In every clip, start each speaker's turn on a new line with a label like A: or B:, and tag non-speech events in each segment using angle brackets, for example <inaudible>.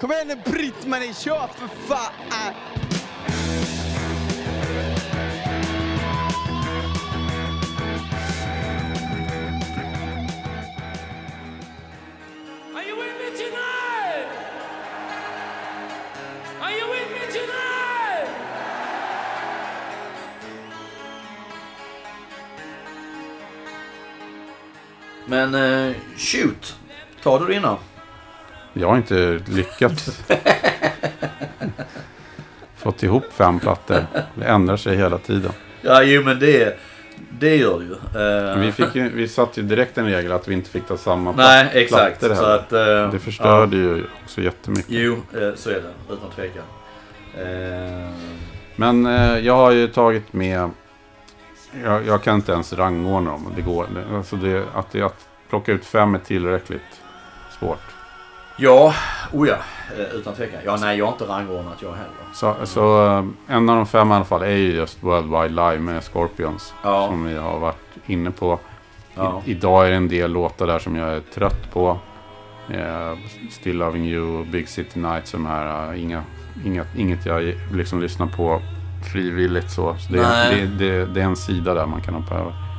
A: Kom igen nu Britt-Marie, kör för fan!
B: Are you with me tonight? Are you with me tonight?
C: Men eh, shoot. Tar du det innan?
D: Jag har inte lyckats. Fått ihop fem plattor. Det ändrar sig hela tiden.
C: Ja, jo men det, det gör det ju. Eh,
D: Vi, fick ju, vi satte ju direkt en regel att vi inte fick ta samma
C: Nej,
D: plat-
C: exakt.
D: plattor
C: Så
D: heller.
C: att, eh,
D: Det förstörde ju också jättemycket.
C: Jo, eh, så är det. Utan tvekan.
D: Men jag har ju tagit med... Jag, jag kan inte ens rangordna dem. Det går. Alltså det, att, det, att plocka ut fem är tillräckligt svårt.
C: Ja, oh ja. Eh, utan tvekan. Ja, nej, jag har inte rangordnat jag heller.
D: Så, så eh, en av de fem i alla fall är ju just Worldwide Live med Scorpions.
C: Ja.
D: Som vi har varit inne på.
C: Ja.
D: I, idag är det en del låtar där som jag är trött på. Eh, Still Loving You, Big City Nights, de här. eh, inga, inga, inget jag liksom lyssnar på frivilligt så. så det, det, det, det är en sida där man kan hoppa över.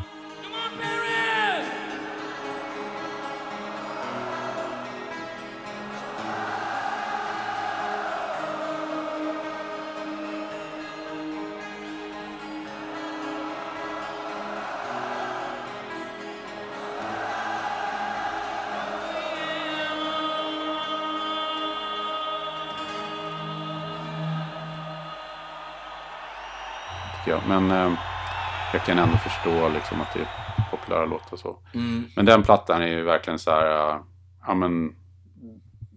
D: Men eh, jag kan ändå förstå liksom att det är populära låtar så.
C: Mm.
D: Men den plattan är ju verkligen så här, eh, ja men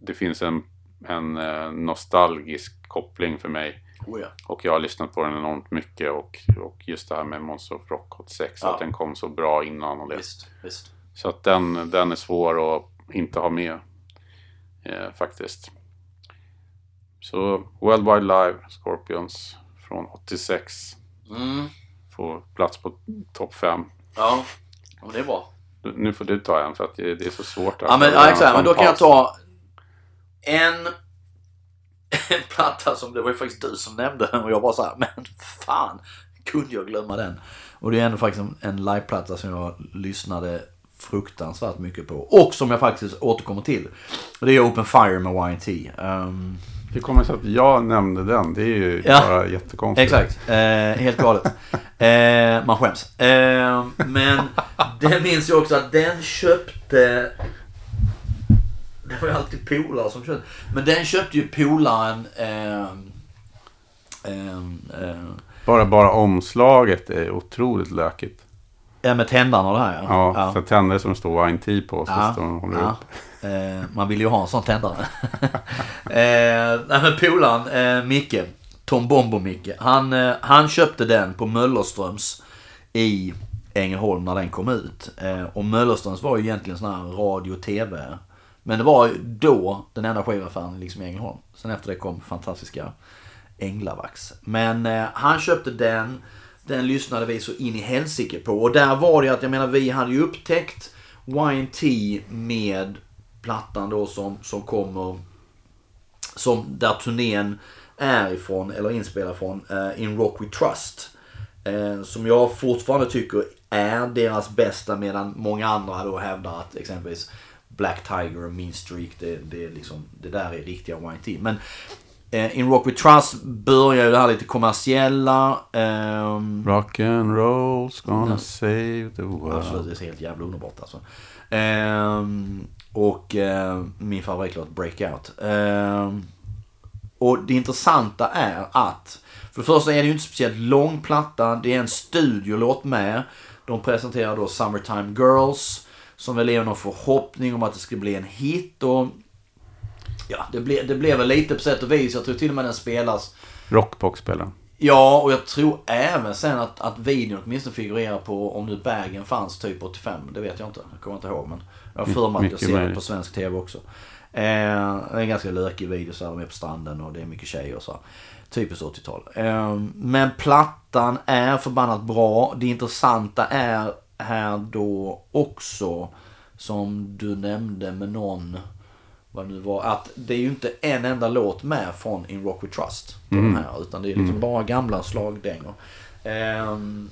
D: det finns en, en eh, nostalgisk koppling för mig.
C: Oh ja.
D: Och jag har lyssnat på den enormt mycket och, och just det här med Monster of Rock 86,
C: Ja.
D: att den kom så bra innan och det.
C: Visst, visst.
D: Så att den, den är svår att inte ha med eh, faktiskt. Så Worldwide Live, Scorpions från 86
C: Mm.
D: får plats på topp 5.
C: Ja. ja, men det är bra.
D: Nu får du ta en för att det är så svårt.
C: Ja, men, ja, exakt. Men då kan jag ta en, <laughs> en platta som, det var ju faktiskt du som nämnde den och jag bara så här, men fan, kunde jag glömma den? Och det är ändå faktiskt en, en liveplatta som jag lyssnade fruktansvärt mycket på. Och som jag faktiskt återkommer till. Det är Open Fire med YNT. Um,
D: Det kommer sig att jag nämnde den. Det är ju
C: Ja.
D: bara jättekonstigt.
C: Exakt, eh, helt galet. Eh, man skäms. Eh, men det minns jag också att den köpte... Det var ju alltid polare som köpte. Men den köpte ju polaren... Eh, eh, eh,
D: Bara, bara omslaget är otroligt lökigt.
C: Ja, med tändarna och det här
D: Ja,
C: ja.
D: så tänder som står YNT på. Så
C: Ja,
D: står de håller
C: ja.
D: upp.
C: Eh, man vill ju ha en sån tändare. <laughs> eh, nej men polaren, eh, Micke, Tom Bombo Micke, han, eh, han köpte den på Möllerströms i Ängelholm när den kom ut. Eh, och Möllerströms var ju egentligen sån här radio tv. Men det var då den enda skivaffären liksom i Ängelholm. Sen efter det kom fantastiska Änglavaks. Men eh, han köpte den. Den lyssnade vi så in i helsike på. Och där var det ju att, jag menar vi hade ju upptäckt YNT med plattan då som, som kommer som där turnén är ifrån, eller inspelad från, uh, In Rock We Trust. Uh, som jag fortfarande tycker är deras bästa medan många andra då hävdar att exempelvis Black Tiger och Mean Streak, det, det, liksom, det där är riktiga YNT. Men in Rock We Trust börjar ju det här lite kommersiella. ehm,
D: Rock and roll's gonna save the world.
C: Absolut, det är helt jävla underbart alltså. Ehm, och eh, min favoritlåt Breakout. Ehm, och det intressanta är att för det första är det ju inte speciellt lång platta. Det är en studiolåt med. De presenterar då Summertime Girls. Som väl är någon förhoppning om att det ska bli en hit. Och ja, det blev, det blev väl lite på sätt och vis. Jag tror till och med den spelas
D: Rockbox-spelaren.
C: Ja, och jag tror även sen att, att videon åtminstone figurerar på om nu bagen fanns typ 85. Det vet jag inte. Jag kommer inte ihåg. Men jag har för mig att jag ser det på svensk tv också. Eh, det är en ganska lökig video så här, de är på stranden och det är mycket tjejer och så. här. Typiskt 80-tal. Eh, men plattan är förbannat bra. Det intressanta är här då också som du nämnde med någon vad det nu var. Att det är ju inte en enda låt med från In Rock We Trust. De här, utan det är liksom bara gamla slagdängor. Ehm,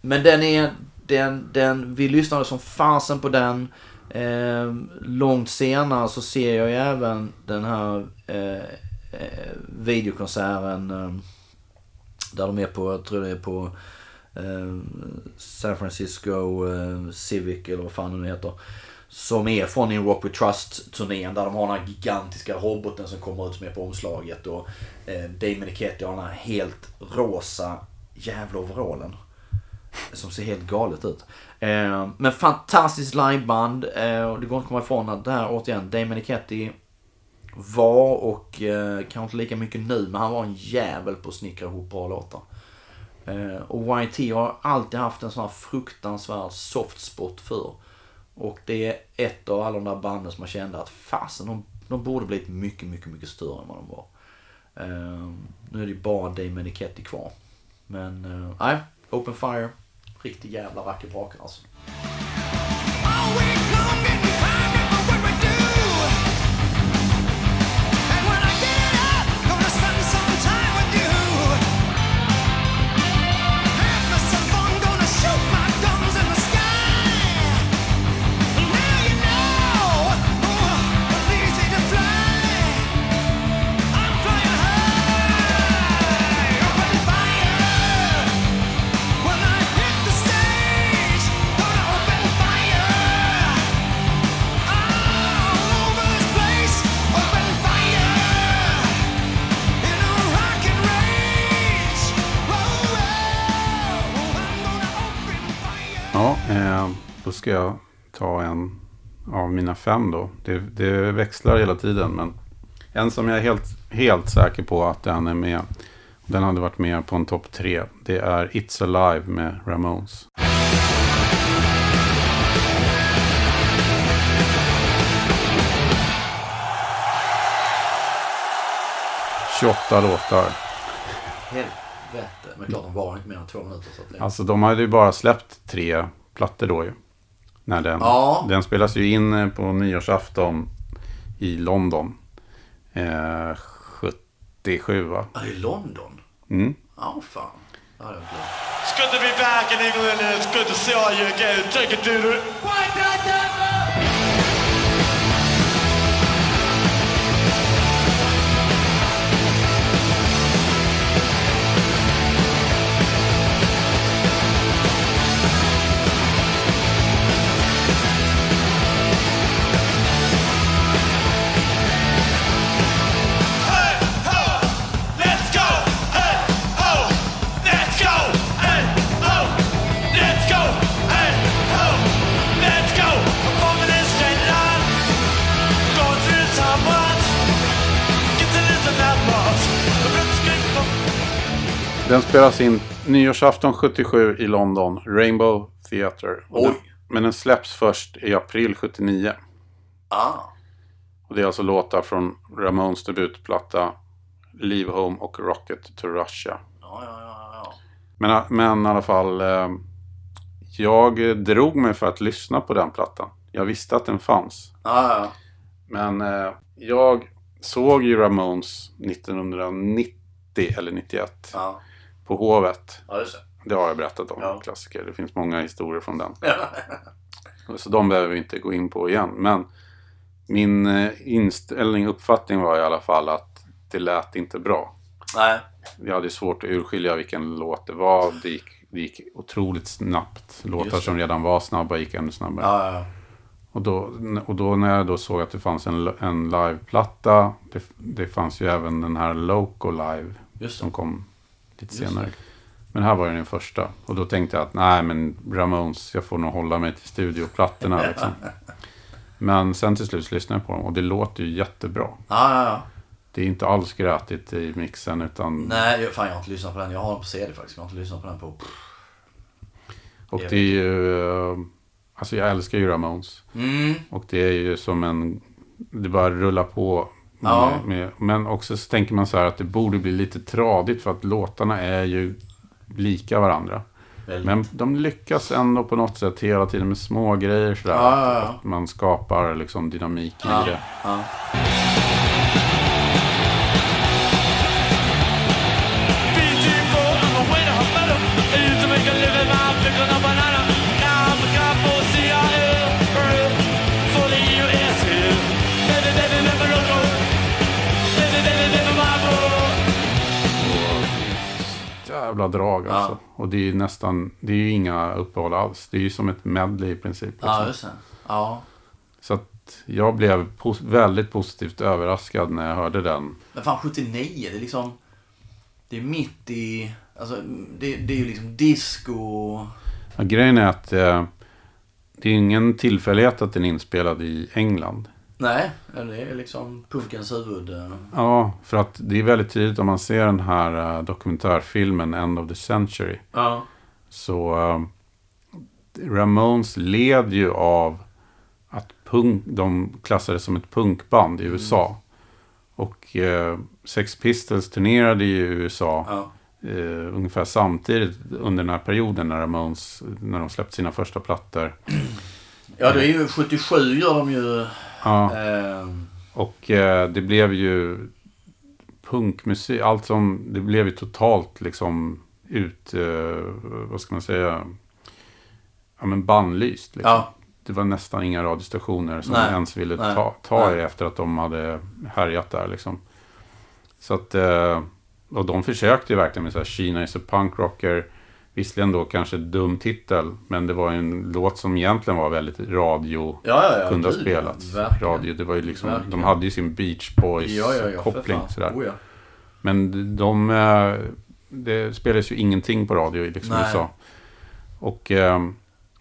C: men den är... Den, den, vi lyssnade som fasen på den. Ehm, långt senare så ser jag ju även den här eh, eh, videokonserten. Eh, där de är på, jag tror det är på San Francisco eh, Civic eller vad fan det nu heter. Som är från In Rock We Trust-turnén där de har den här gigantiska roboten som kommer ut som är på omslaget. Och eh, Damon Menichetti har den här helt rosa jävla overallen. Som ser helt galet ut. Eh, men fantastiskt liveband. Eh, och det går inte att komma ifrån att det här återigen, Damon Menichetti var och eh, kanske inte lika mycket nu, men han var en jävel på att snickra ihop bra låtar. Eh, och YT har alltid haft en sån här fruktansvärd soft spot för. Och det är ett av alla de där banden som man kände att fasen, de, de borde blivit mycket, mycket, mycket större än vad de var. Uh, nu är det ju bara Damon Eketti kvar. Men eh, nej, Open Fire, riktigt jävla vacker alltså.
D: Mina fem då. Det, det växlar hela tiden, men en som jag är helt, helt säker på att den är med. Den hade varit med på en topp tre. Det är It's Alive med Ramones. ...28 låtar.
C: Helvete. Men klart de var inte mer än två minuter. Så att.
D: Alltså de hade ju bara släppt tre plattor då ju. När den,
C: Ja.
D: den spelas ju in eh, på nyårsafton i London. Eh, 77 va?
C: Ja, är London.
D: Mm.
C: Ja, fan. Ja, det.
E: It's good to be back in England and it's good to see all you again. Take it, dude.
D: Den spelas in nyårsafton 77 i London. Rainbow Theatre. Den, men den släpps först i april 79.
C: Ah.
D: Och det är alltså låtar från Ramones debutplatta Leave Home och Rocket to Russia.
C: Ja, ja, ja, ja.
D: Men, men i alla fall, eh, jag drog mig för att lyssna på den plattan. Jag visste att den fanns.
C: Ja.
D: Men eh, jag såg ju Ramones 1990 eller 91
C: Ja,
D: på Hovet.
C: ja det.
D: Det har jag berättat om,
C: Ja.
D: klassiker. Det finns många historier från den. <laughs> Så de behöver vi inte gå in på igen. Men min eh, inställning, uppfattning var i alla fall att det lät inte bra.
C: Nej.
D: Vi hade svårt att urskilja vilken låt det var. Det gick, det gick otroligt snabbt. Låtar som redan var snabba gick ännu snabbare.
C: Ja, ja, ja.
D: Och, då, och då när jag då såg att det fanns en, en liveplatta. Det, det fanns ju även den här Loco Live. Som kom lite senare. Men här var den första. Och då tänkte jag att nej men Ramones, jag får nog hålla mig till studioplattorna liksom. Men sen till slut lyssnade jag på dem och det låter ju jättebra.
C: Ja, ja, ja.
D: Det är inte alls grötigt i mixen utan...
C: Nej, jag- fan jag har inte lyssnat på den. Jag har den på CD faktiskt. men Jag har inte lyssnat på den på...
D: Och det är ju... Alltså jag älskar ju Ramones.
C: Mm.
D: Och det är ju som en... Det bara rullar på. Med,
C: Ja.
D: med, men också så tänker man så här att det borde bli lite tradigt för att låtarna är ju lika varandra.
C: Väldigt.
D: Men de lyckas ändå på något sätt hela tiden med små grejer sådär.
C: Ja, ja.
D: Att man skapar liksom dynamik i det. Jävla drag alltså. Och det är ju nästan, det är ju inga uppehåll alls. Det är ju som ett medley i princip. Liksom.
C: ja, just det. Ja.
D: Så att jag blev pos- väldigt positivt överraskad när jag hörde den.
C: Men fan 79, det är liksom... Det är mitt i... Alltså, det, det är ju liksom disco...
D: Ja, grejen är att eh, det är ingen tillfällighet att den är inspelad i England.
C: Nej, det är liksom punkens huvud. eh.
D: Ja, för att det är väldigt tydligt om man ser den här eh, dokumentärfilmen End of the Century.
C: Ja.
D: Så eh, Ramones led ju av att punk, de klassades som ett punkband i USA. Och eh, Sex Pistols turnerade ju i USA
C: Ja.
D: eh, ungefär samtidigt under den här perioden när Ramones, när de släppte sina första plattor.
C: ja, det är ju 77 gör de ju...
D: Ja,
C: Eh,
D: och eh, det blev ju punkmusik, allt som, det blev ju totalt liksom ut, eh, vad ska man säga, ja men bannlyst. Liksom.
C: ja.
D: Det var nästan inga radiostationer som
C: Nej,
D: ens ville
C: nej,
D: ta, ta
C: nej.
D: efter att de hade härjat där liksom. Så att, eh, och de försökte ju verkligen med så här, Kina is a punk rocker. Visserligen då kanske dum titel, men det var en låt som egentligen var väldigt radio
C: Ja, ja, ja.
D: kunde ha spelats.
C: verkligen.
D: Radio, det var ju liksom,
C: Verkligen.
D: de hade ju sin Beach Boys
C: Ja, ja, ja. för
D: koppling
C: fan.
D: sådär.
C: Oh.
D: Men de, eh, det spelades ju ingenting på radio i liksom
C: Nej.
D: USA. Och eh,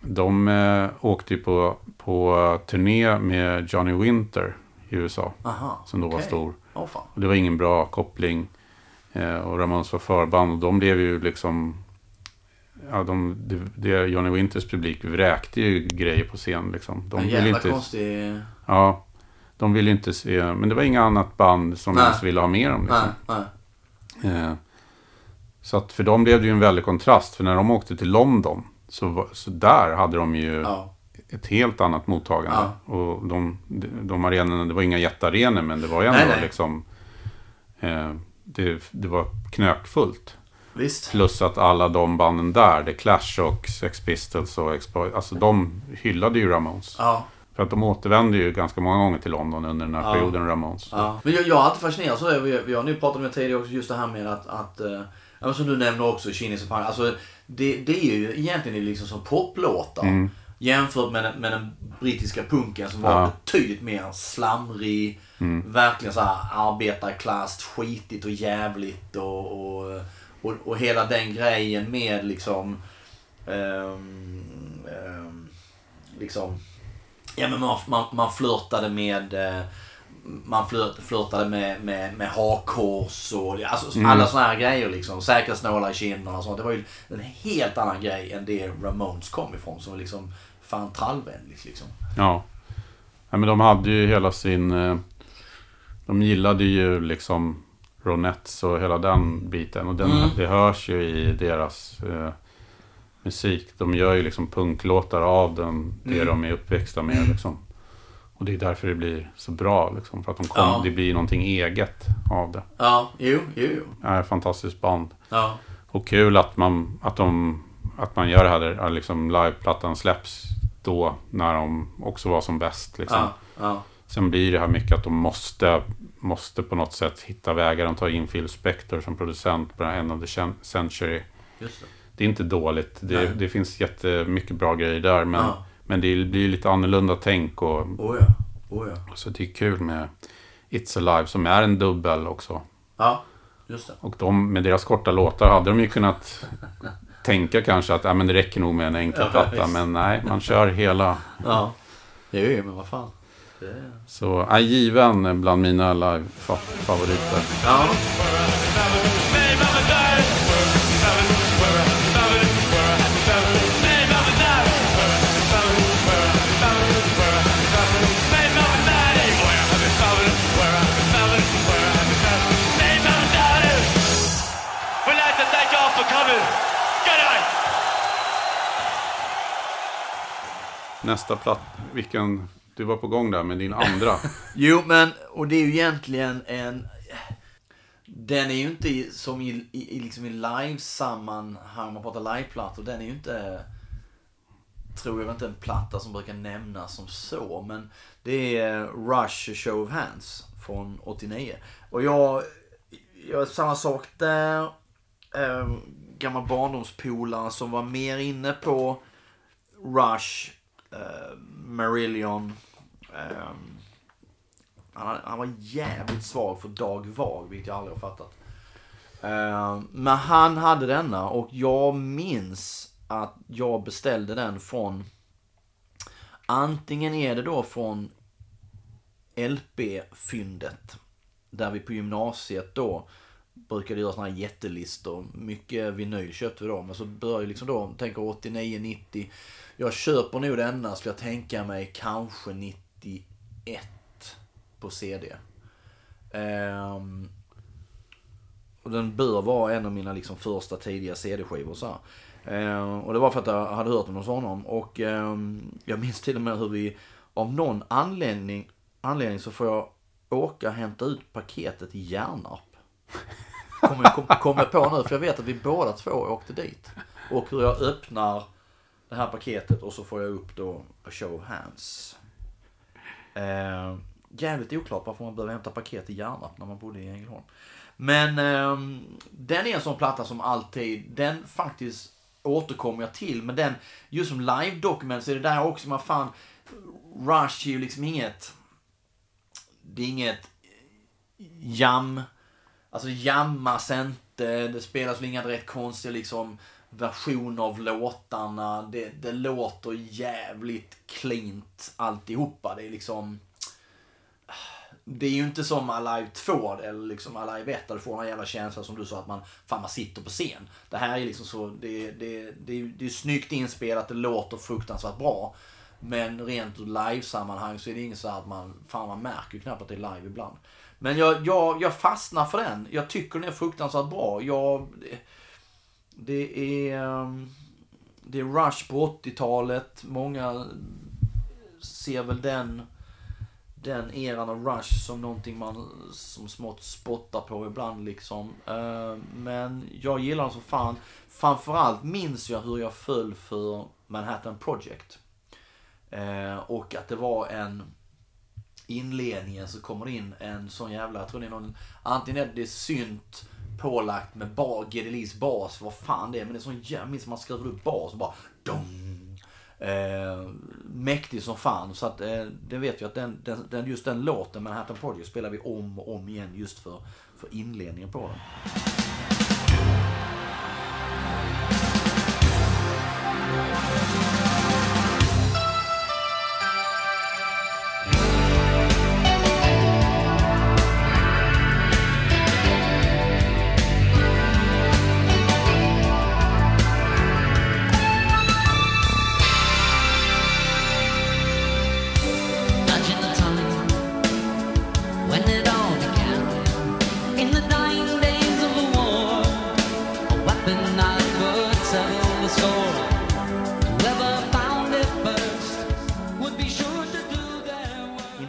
D: de eh, åkte ju på, på turné med Johnny Winter i USA.
C: Aha,
D: Som då var
C: okej.
D: stor. Och det var ingen bra koppling. Och Ramones var förband. Och de blev ju liksom... Ja, de, det, det Johnny Winters publik vräkte ju grejer på scen. Liksom. De
C: En jävla
D: inte,
C: konstig...
D: ja, de ville inte se... Men det var inga annat band som
C: Nej.
D: ens ville ha med dem. Liksom.
C: Nej, nej.
D: Eh, så att för dem blev det ju en väldig kontrast. För när de åkte till London. Så, så där hade de ju
C: Ja.
D: ett helt annat mottagande. Och de, de, arenorna, det var inga jättearenor men det var ju ändå
C: nej.
D: liksom... Eh, det, det var knökfullt.
C: Visst.
D: Plus att alla de banden där, The Clash och Sex Pistols och Exploit, alltså de hyllade ju Ramones.
C: Ja.
D: För att de återvände ju ganska många gånger till London under den här
C: Ja.
D: perioden Ramones.
C: Ja. Men jag, jag har alltid fascinerats av det. Vi, vi har nu pratat om det tidigare också. Just det här med att, att men som du nämner också, och Pang. Alltså, det, det är ju egentligen liksom som poplåtar. Jämfört med med den brittiska punken som var
D: Ja.
C: betydligt mer slamrig. Verkligen så här arbetarklass, skitigt och jävligt. Och, och, och, och hela den grejen med liksom... ehm, ehm, liksom Ja men man, man, man flörtade med eh, man flört, flörtade med, med, med hakkors och alltså, alla såna här grejer liksom. Säkerhetsnålar i kinderna och sånt. Det var ju en helt annan grej än det Ramones kom ifrån. Som var liksom fan trallvänligt liksom.
D: Ja. ja. men de hade ju hela sin... eh, De gillade ju liksom Ronettes och hela den biten. Och den,
C: Mm.
D: det hörs ju i deras eh, musik. De gör ju liksom punklåtar av den, det
C: Mm.
D: de är uppväxta med. Liksom. Och det är därför det blir så bra. Liksom, för att de kom,
C: Ja.
D: det blir någonting eget av det.
C: Ja, jo, jo, jo.
D: Ett fantastiskt band.
C: Ja,
D: Och kul att man, att de, att man gör det här, där liksom liveplattan släpps då när de också var som bäst. Liksom.
C: ja, ja.
D: Sen blir det här mycket att de måste, måste på något sätt hitta vägar. De tar in Phil Spector som producent på End of the Cen- Century.
C: Det.
D: Det är inte dåligt. Det, det finns jättemycket bra grejer där. Men,
C: Ja.
D: men det blir lite annorlunda tänk. Och,
C: Oh ja, oh ja.
D: så det är kul med It's Alive som är en dubbel också.
C: Ja, just det.
D: Och de, med deras korta låtar hade de ju kunnat <laughs> tänka kanske att ja, men det räcker nog med en enkel platta. Men nej, man kör hela.
C: Ja. Jo, men vad fan. Det...
D: Så är given bland mina live-favoriter.
C: Ja.
D: Nästa platt, vilken, du var på gång där med din andra. <laughs>
C: Jo, men och det är ju egentligen en... Den är ju inte som i, i, liksom i live-sammanhang, man pratar liveplattor, den är ju inte... Tror jag inte en platta som brukar nämnas som så, men det är Rush Show of Hands från 89. Och jag, jag samma sak där. Eh, gammal barndomspolare som var mer inne på Rush, eh, Marillion. Eh, han, han var jävligt svag för Dag Vag, vilket jag aldrig har fattat. Eh, men han hade denna och jag minns att jag beställde den från Antingen är det då från LP-fyndet. Där vi på gymnasiet då brukade göra sådana här jättelistor. Mycket vinyl köpte vi då. Men så började liksom då, tänker 89, 90. Jag köper nog denna, skulle jag tänka mig, kanske 91 på CD. Um, ehm, och den bör vara en av mina liksom första tidiga CD-skivor. Så här. Ehm, och det var för att jag hade hört om hos honom. Och um, jag minns till och med hur vi av någon anledning, anledning så får jag åka och hämta ut paketet i Hjärnarp. Kommer kom, kom jag på nu, för jag vet att vi båda två åkte dit. Och hur jag öppnar det här paketet och så får jag upp då A Show of Hands. Eh, jävligt oklart varför man behöver hämta paket i Hjärnarp när man bodde i Ängelholm. Men eh, den är en sån platta som alltid, den faktiskt återkommer jag till. Men den, just som live-dokument så är det där också, man fan, Rush är ju liksom inget, det är inget jam, alltså jammas inte, det spelas väl inga direkt konstiga liksom version av låtarna. Det, det låter jävligt cleant alltihopa. Det är liksom... Det är ju inte som Alive 2 eller liksom Alive 1 där du får den jävla känslan som du sa att man, fan man sitter på scen. Det här är liksom så, det, det, det, det är snyggt inspelat, det låter fruktansvärt bra. Men rent ur live-sammanhang så är det inget så att man, fan man märker ju knappt att det är live ibland. Men jag, jag, jag fastnar för den. Jag tycker den är fruktansvärt bra. Jag, det, är, ehm, det är Rush på 80-talet. Många ser väl den, den eran av Rush som någonting man som smått spottar på ibland liksom. Ehm, men jag gillar den som fan. Framförallt minns jag hur jag föll för Manhattan Project. Ehm, och att det var en inledningen så kommer det in en sån jävla, jag tror det är någon, antingen är det synt pålagt med bar, GDLs bas, vad fan det är, men det är sån jävla, minns man skruvar upp bas och bara dong. Eh, mäktig som fan. Så att eh, det vet vi att den, den, den, just den låten, Manhattan Project, spelar vi om och om igen just för, för inledningen på den.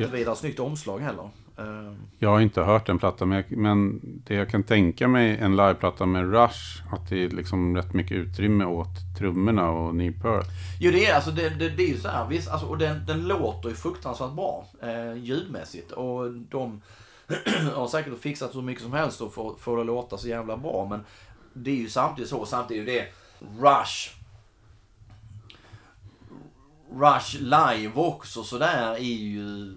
C: Inte vidare snyggt omslag heller. Eh,
D: Jag har inte hört en platta, men, jag, men det jag kan tänka mig en liveplatta med Rush, att det är liksom rätt mycket utrymme åt trummorna och Neil Peart.
C: Jo det är alltså det, det, det är ju så här, visst, alltså, och den, den låter ju fruktansvärt bra eh, ljudmässigt och de <clears throat> har säkert fixat så mycket som helst och få, få det att låta så jävla bra men det är ju samtidigt så, samtidigt är det Rush Rush live också sådär är ju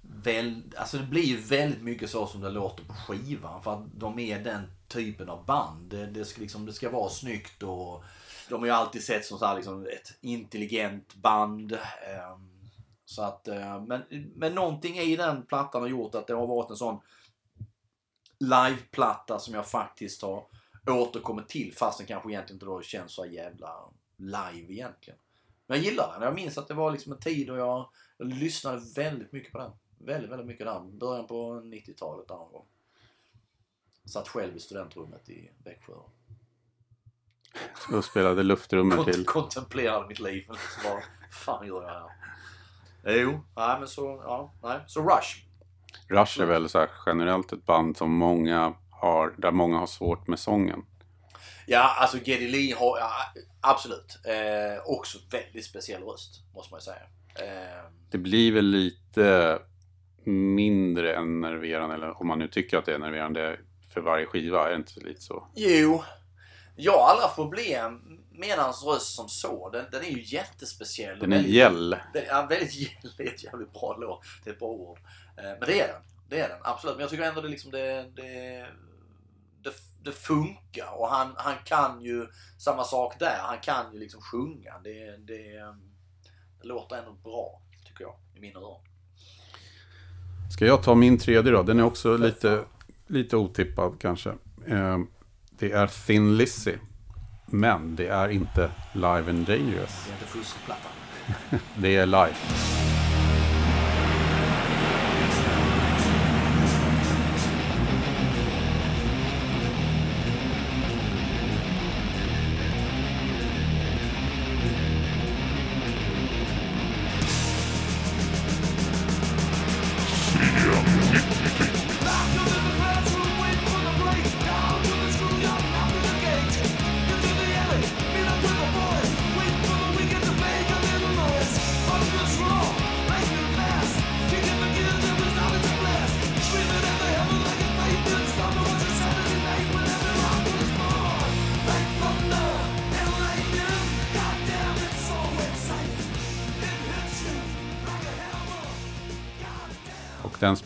C: väl, alltså det blir ju väldigt mycket så som det låter på skivan för att de är den typen av band. Det, det, ska, liksom, det ska vara snyggt och de har ju alltid sett som så här, liksom, ett intelligent band. Ehm, så att, eh, men, men någonting i den plattan har gjort att det har varit en sån liveplatta som jag faktiskt har återkommit till fast den kanske egentligen inte då känns så jävla live egentligen. Men jag gillar den. Jag minns att det var liksom en tid då jag, jag lyssnade väldigt mycket på den. Väldigt, väldigt mycket där. Början på 90-talet där någon gång. Satt själv i studentrummet i Växjö.
D: Och spelade luftrummet till.
C: kontemplerade mitt liv. Liksom bara, fan gör jag här? Jo, nej men så, ja, nej. Så Rush.
D: Rush är väl så generellt ett band som många har, där många har svårt med sången.
C: Ja, alltså Geddy Lee har, ja, absolut. Eh, också väldigt speciell röst, måste man ju säga. Eh,
D: Det blir väl lite mindre enerverande, eller om man nu tycker att det är enerverande för varje skiva, är det inte lite så?
C: jo, jag har aldrig haft problem med hans röst som så. Den, den är ju jättespeciell.
D: Den är
C: Väldigt-
D: gäll.
C: Den, ja, väldigt gäll. <laughs> Det är ett jävligt bra låt. Det är ett bra ord. Eh, men det är den. Det är den, absolut. Men jag tycker ändå det liksom det, det, det, funkar. Och han, han kan ju samma sak där. Han kan ju liksom sjunga. Det, det, det låter ändå bra, tycker jag, i mina öron.
D: Ska jag ta min tredje då? Den är också lite, lite otippad kanske. Eh, Det är Thin Lizzy. Men det är inte Live and Dangerous.
C: Det är inte fuskplattan. <laughs>
D: Det är live.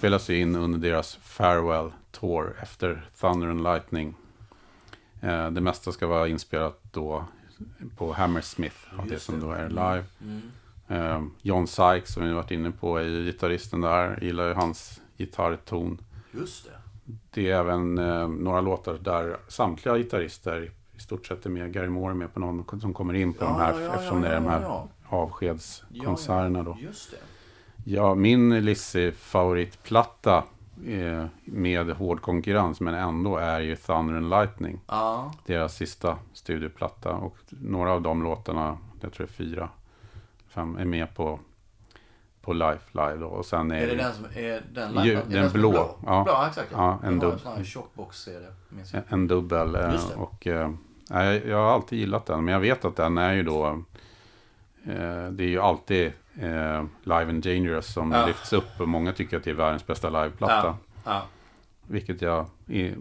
D: Spelas in under deras Farewell Tour efter Thunder and Lightning. Eh, Det mesta ska vara inspelat då på Hammersmith, av det som då är live. Eh, John Sykes, som vi varit inne på, är ju gitarristen där. Gillar ju hans gitarrton.
C: Just det.
D: Det är även eh, några låtar där samtliga gitarrister i stort sett är med. Gary Moore är med på någon som kommer in på
C: Ja,
D: de här
C: ja, ja,
D: eftersom det är de här avskedskonserterna då.
C: Just det.
D: Ja, min Lizzy favoritplatta eh, med hård konkurrens men ändå är ju Thunder and Lightning.
C: Ja.
D: Deras sista studioplatta och några av de låtarna, jag tror det är fyra, fem, är med på, på Life Live då. Och sen är,
C: Är det den som är den
D: Ju-
C: är
D: den
C: är
D: blå.
C: blå?
D: Ja.
C: Blå, exakt.
D: Ja, en
C: Det var
D: dubb.
C: sån här tjockbox-CD, minns jag.
D: en, en dubbel. Och, eh, jag har alltid gillat den, men jag vet att den är ju då eh, det är ju alltid eh, Live and Dangerous som
C: Ja.
D: lyfts upp och många tycker att det är världens bästa liveplatta.
C: Ja. Ja.
D: Vilket jag,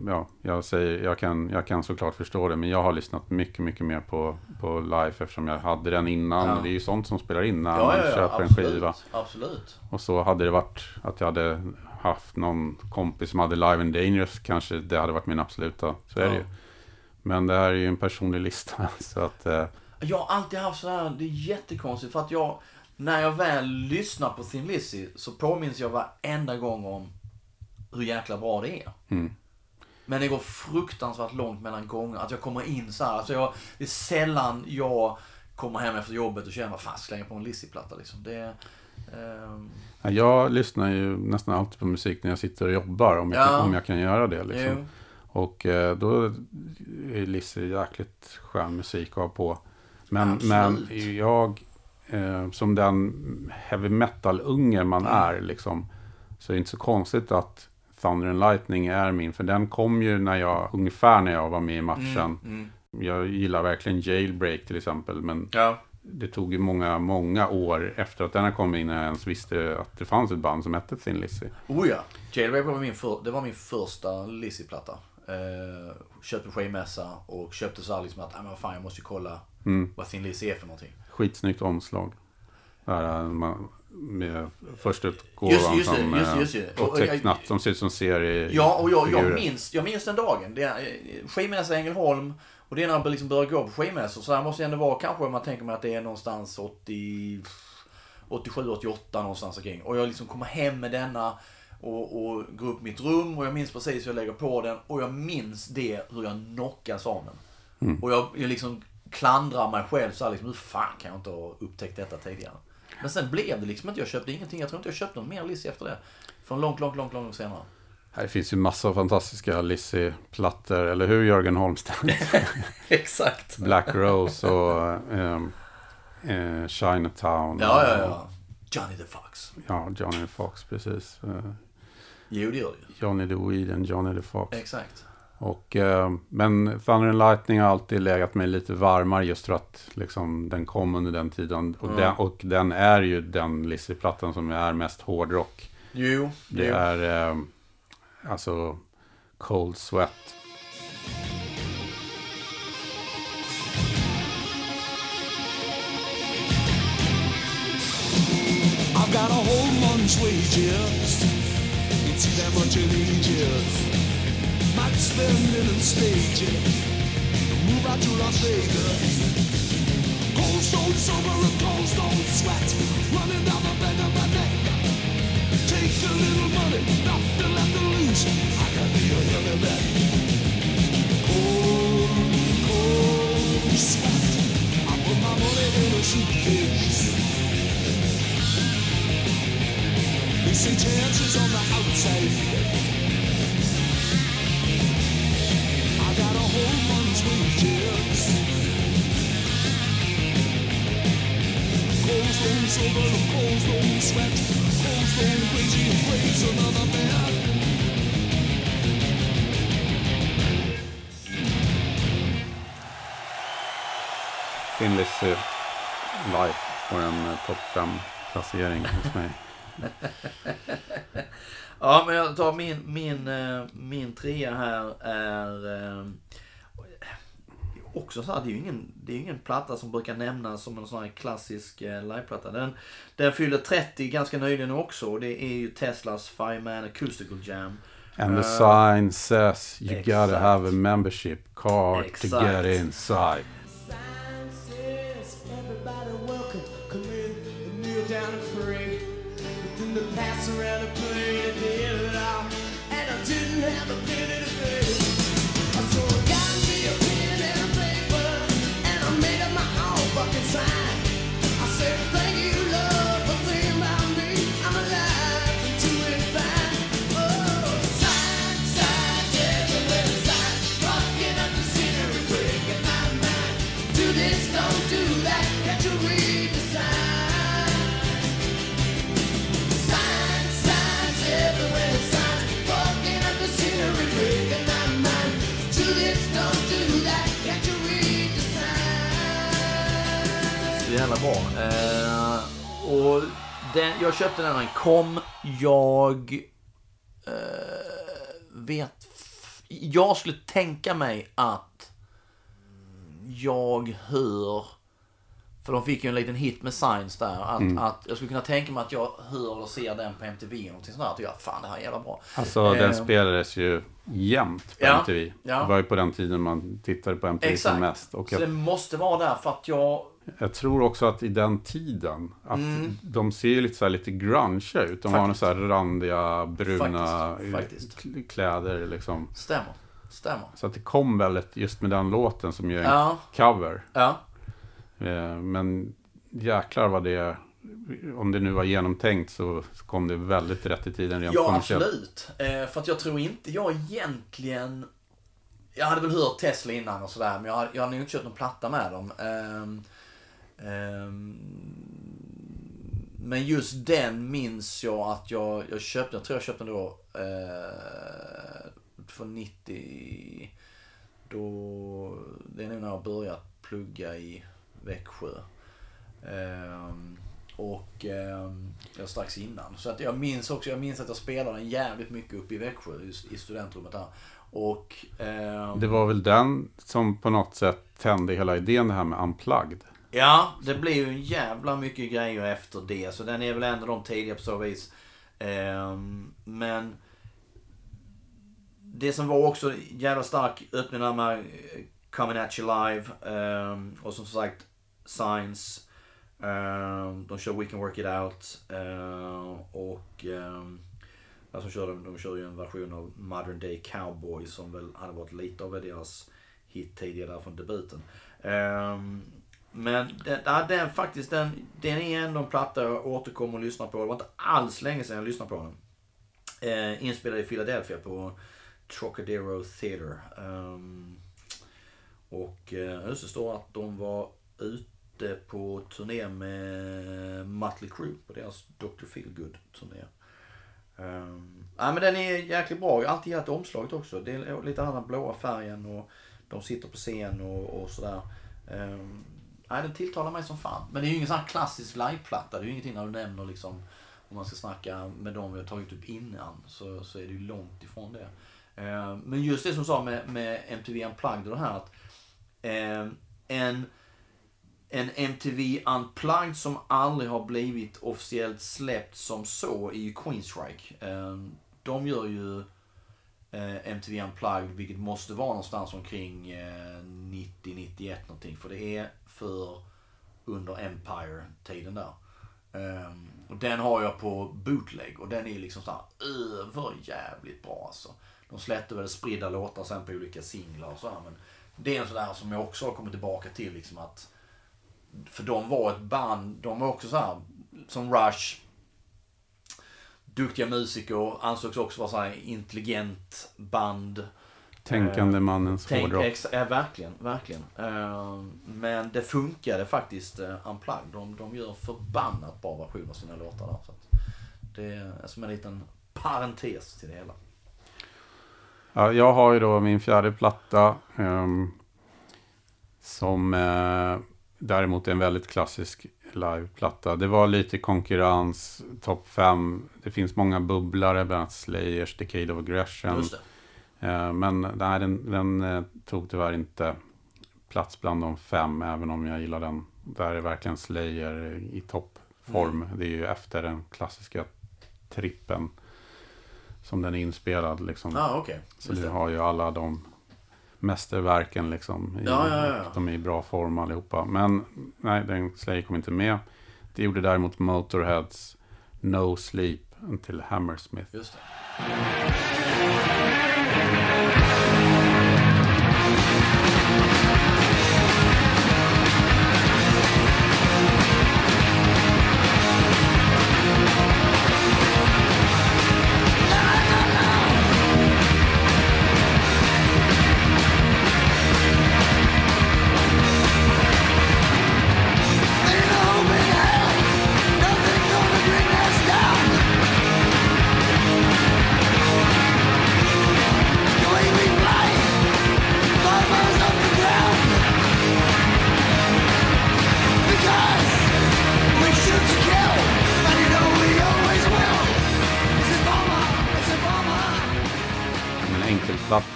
D: ja, jag säger, jag kan, jag kan såklart förstå det. Men jag har lyssnat mycket, mycket mer på, på live eftersom jag hade den innan.
C: Ja.
D: Det är ju sånt som spelar in när
C: Ja,
D: man
C: ja,
D: köper
C: absolut.
D: en skiva.
C: Absolut.
D: Och så hade det varit att jag hade haft någon kompis som hade Live and Dangerous. Kanske det hade varit min absoluta. Så är det ju. Men det här är ju en personlig lista. <laughs> Så att, eh,
C: Jag har alltid haft sådär, det är jättekonstigt för att jag, när jag väl lyssnar på Thin Lizzy så påminns jag varenda gång om hur jäkla bra det är.
D: Mm.
C: Men det går fruktansvärt långt mellan gånger. Att jag kommer in så här. Alltså jag, det är sällan jag kommer hem efter jobbet och känner, fan slänger på en Lizzy-platta liksom. Det,
D: ja, jag lyssnar ju nästan alltid på musik när jag sitter och jobbar. Om jag,
C: Ja.
D: kan, om jag kan göra det. Liksom.
C: jo.
D: Och eh, då är Lizzy jäkligt skön musik att ha på. Men,
C: Absolut.
D: men jag, eh, som den heavy metal-unge man
C: Mm.
D: är, liksom, så är det inte så konstigt att Thunder and Lightning är min. För den kom ju när jag, ungefär när jag var med i matchen.
C: Mm.
D: Jag gillar verkligen Jailbreak till exempel. Men
C: Ja.
D: det tog ju många, många år efter att den har kommit innan jag ens visste att det fanns ett band som hette Thin Lizzy.
C: Oh ja. Jailbreak var min, för, det var min första Lizzy-platta. Eh, köpte skivmässa och köpte så här liksom att, "Nej, men fan jag måste ju kolla
D: Mm.
C: vad Thin Lizzy är för någonting.
D: Skitsnyggt omslag. Där, eh, man, med första
C: Just-
D: utgåvan
C: just det,
D: som,
C: just-
D: eh,
C: just det.
D: och tecknat. De ser ut som serie
C: Ja, och jag, jag, minns, jag minns den dagen. Det är, eh, skivmässa i Ängelholm. Och det är när jag liksom börjar gå på skivmässor. Så här måste det ändå vara kanske om man tänker mig att det är någonstans 80, 87, 88 någonstans omkring. Och jag liksom kommer hem med denna och, och går upp i mitt rum och jag minns precis hur jag lägger på den. Och jag minns det hur jag knockas av den. Och jag, jag liksom klandrar mig själv så här liksom, hur fan kan jag inte ha upptäckt detta tidigare? Men sen blev det liksom inte, jag köpte ingenting. Jag tror inte jag köpte någon mer Lizzy efter det. Från långt, långt, långt, långt senare.
D: Det finns ju massa fantastiska Lizzy-plattor, eller hur Jörgen Holmstedt? <laughs>
C: Exakt.
D: Black Rose och ehm, eh, Chinatown.
C: Ja, ja, ja. Johnny the Fox.
D: Ja, Johnny Fox, precis. Eh,
C: Jo, det gör det ju.
D: Johnny the Weed and Johnny the Fox.
C: Exakt.
D: Och, eh, men Thunder and Lightning har alltid legat mig lite varmare just för att liksom, den kom under den tiden. Och, den, och den är ju den Lizzy-plattan som är mest hårdrock.
C: Jo,
D: Det
C: jo.
D: är eh, alltså Cold Sweat.
F: I've got a whole month's wages. You see that much in ages. Might spend it in stages. Move out to Las Vegas. Cold stone sober and cold stone sweat. Running down the back of my neck. Take a little money, nothing left to lose. I can be a heavy bet. Cold, cold sweat. I put my money in a suitcase. They say chances on the outside.
D: Thin Lizzy eh, live får en eh, topp 5-placering hos mig. <laughs>
C: Ja, men jag tar min, min, eh, min trea här är eh, också så här, det är ju ingen, det är ingen platta som brukar nämnas som en sån här klassisk eh, liveplatta. Den, den fyllde 30 ganska nyligen också och det är ju Teslas Fireman Acoustical Jam.
D: And the
C: Eh,
D: sign says you gotta
C: exakt.
D: have a membership card to
C: Exakt.
D: get inside.
F: Sign says everybody welcome. Come in and kneel down around a plate at the end of it all. And I didn't have a
C: bra. Eh, och den, jag köpte den när den kom. Jag eh, vet... Jag skulle tänka mig att jag hör... För de fick ju en liten hit med Signs där. Att,
D: Mm.
C: att jag skulle kunna tänka mig att jag hör eller ser den på MTV eller någonting sånt där. Att jag, fan det här är jävla bra.
D: Alltså den
C: Eh,
D: spelades ju jämt på
C: Ja,
D: MTV.
C: ja.
D: Det var ju på den tiden man tittade på MTV som
C: Exakt.
D: mest. Och
C: Så det
D: jag,
C: måste vara där för att jag...
D: jag tror också att i den tiden, att de ser lite, så här, lite grunge ut. De har
C: Faktiskt.
D: så här randiga, bruna
C: Faktiskt,
D: k- kläder liksom.
C: Stämmer. Stämmer.
D: Så att det kom väldigt just med den låten som ju är en
C: Ja.
D: cover.
C: Ja.
D: Eh, Men jäklar vad det, om det nu var genomtänkt så kom det väldigt rätt i tiden rent
C: Ja,
D: kommersiellt.
C: absolut. Eh, för att jag tror inte jag egentligen... Jag hade väl hört Tesla innan och sådär, men jag hade, jag hade nog inte köpt någon platta med dem. Ehm, men just den minns jag att jag, jag köpte. Jag tror jag köpte den då eh, för 90... Då, det är nog när jag börjat plugga i Växjö. Eh, och eh, jag strax innan. Så att jag minns också, jag minns att jag spelade den jävligt mycket uppe i Växjö i, i studentrummet där. Och eh,
D: Det var väl den som på något sätt tände hela idén det här med unplugged.
C: Ja, det blir ju en jävla mycket grejer efter det. Så den är väl en av de tidiga på så vis. Ehm, men det som var också jävla stark öppning där med eh, Coming At You Live. Ehm, och som sagt Signs. Ehm, de kör We Can Work It Out. Eh, och alltså, de, kör de, kör ju en version av Modern Day Cowboy som väl hade varit lite av deras hit tidigare där från debuten men den, ja, den faktiskt, den, den är ändå en platta jag återkommer och lyssnar på. Det var inte alls länge sedan jag lyssnade på den. Eh, inspelad i Philadelphia på Trocadero Theatre. Um, och eh, det står att de var ute på turné med Mötley Crüe på deras Dr. Feelgood turné. Um, ja, men den är jäkligt bra. Jag har alltid gillat omslaget också. Det är lite annan blåa färgen och de sitter på scen och, och sådär. Um, nej, den tilltalar mig som fan. Men det är ju ingen sån här klassisk liveplatta. Det är ju ingenting när du nämner liksom om man ska snacka med dem vi har tagit upp innan så, så är det ju långt ifrån det. Eh, men just det som du sa med, med MTV Unplugged och det här att eh, en, en MTV Unplugged som aldrig har blivit officiellt släppt som så är ju Queenstrike. Eh, de gör ju eh, MTV Unplugged vilket måste vara någonstans omkring eh, 90-91 någonting. För det är för under Empire-tiden där. Um, och den har jag på bootleg och den är liksom såhär överjävligt bra alltså. De släppte väl spridda låtar sen på olika singlar och sådär men det är en sån där som jag också har kommit tillbaka till liksom att för de var ett band, de var också så här som Rush duktiga musiker, ansågs också vara så intelligent band.
D: Tänkande
C: Eh,
D: mannens
C: Tänk,
D: hårdrock.
C: ex, ja, verkligen, verkligen. Eh, men det funkade faktiskt uh, Unplugged. De, de gör förbannat bra versioner av sina låtar där. Så det är som en liten parentes till det hela.
D: Ja, jag har ju då min fjärde platta. ehm, som eh, däremot är en väldigt klassisk liveplatta. Det var lite konkurrens, topp fem. Det finns många bubblare, bland annat Slayers, Decade of Aggression.
C: Just det.
D: Eh, men nej, den, den eh, tog tyvärr inte plats bland de fem, även om jag gillar den. Där är verkligen Slayer i toppform. Det är ju efter den klassiska trippen som den är inspelad. Liksom.
C: Ja, okej.
D: Så du har ju alla de mästerverken liksom. I,
C: Ja, ja, ja.
D: De är i bra form allihopa. Men nej, den Slayer kom inte med. Det gjorde däremot Motorheads No Sleep Until Hammersmith.
C: Just det.
D: En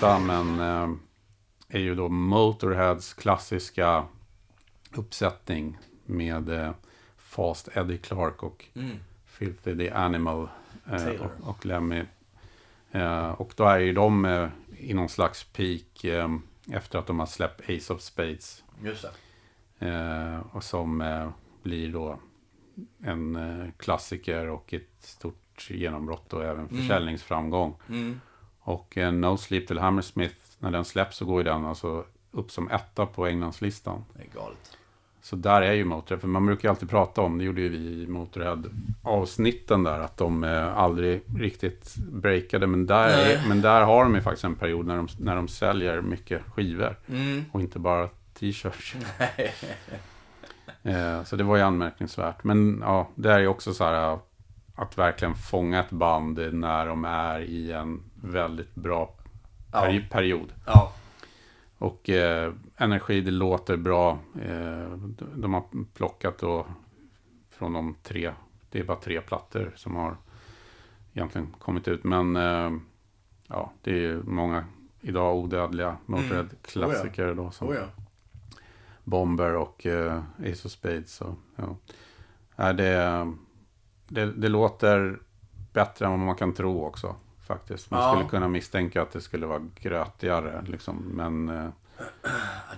D: enkelplatta men eh, är ju då Motorheads klassiska uppsättning med eh, Fast Eddie Clark och
C: Mm.
D: Filthy the Animal eh, och, och Lemmy. Och då är ju de eh, i någon slags peak efter att de har släppt Ace of Spades.
C: Just det.
D: Och som blir då en klassiker och ett stort genombrott och även försäljningsframgång.
C: Mm.
D: Och eh, No Sleep Till Hammersmith, när den släpps så går ju den alltså upp som etta på Englandslistan.
C: Det är galet.
D: Så där är ju Motörhead, för man brukar ju alltid prata om, det gjorde ju vi i Motörhead-avsnitten där, att de eh, aldrig riktigt breakade. Men där, är, men där har de ju faktiskt en period när de, när de säljer mycket skivor.
C: Mm.
D: Och inte bara t-shirts. <laughs> eh, så det var ju anmärkningsvärt. Men ja, det är ju också så här att verkligen fånga ett band när de är i en väldigt bra peri-
C: Ja.
D: period.
C: Ja.
D: Och eh, energi, det låter bra. Eh, de, har plockat då från de tre, det är bara tre plattor som har egentligen kommit ut. Men eh, ja, det är ju många idag odödliga Motörhead-klassiker då som
C: Oh, ja.
D: Bomber och eh, Ace of Spades. Så, ja. Nej, det, det, det låter bättre än vad man kan tro också. Faktiskt. Man
C: Ja.
D: skulle kunna misstänka att det skulle vara grötigare. Liksom. Men eh,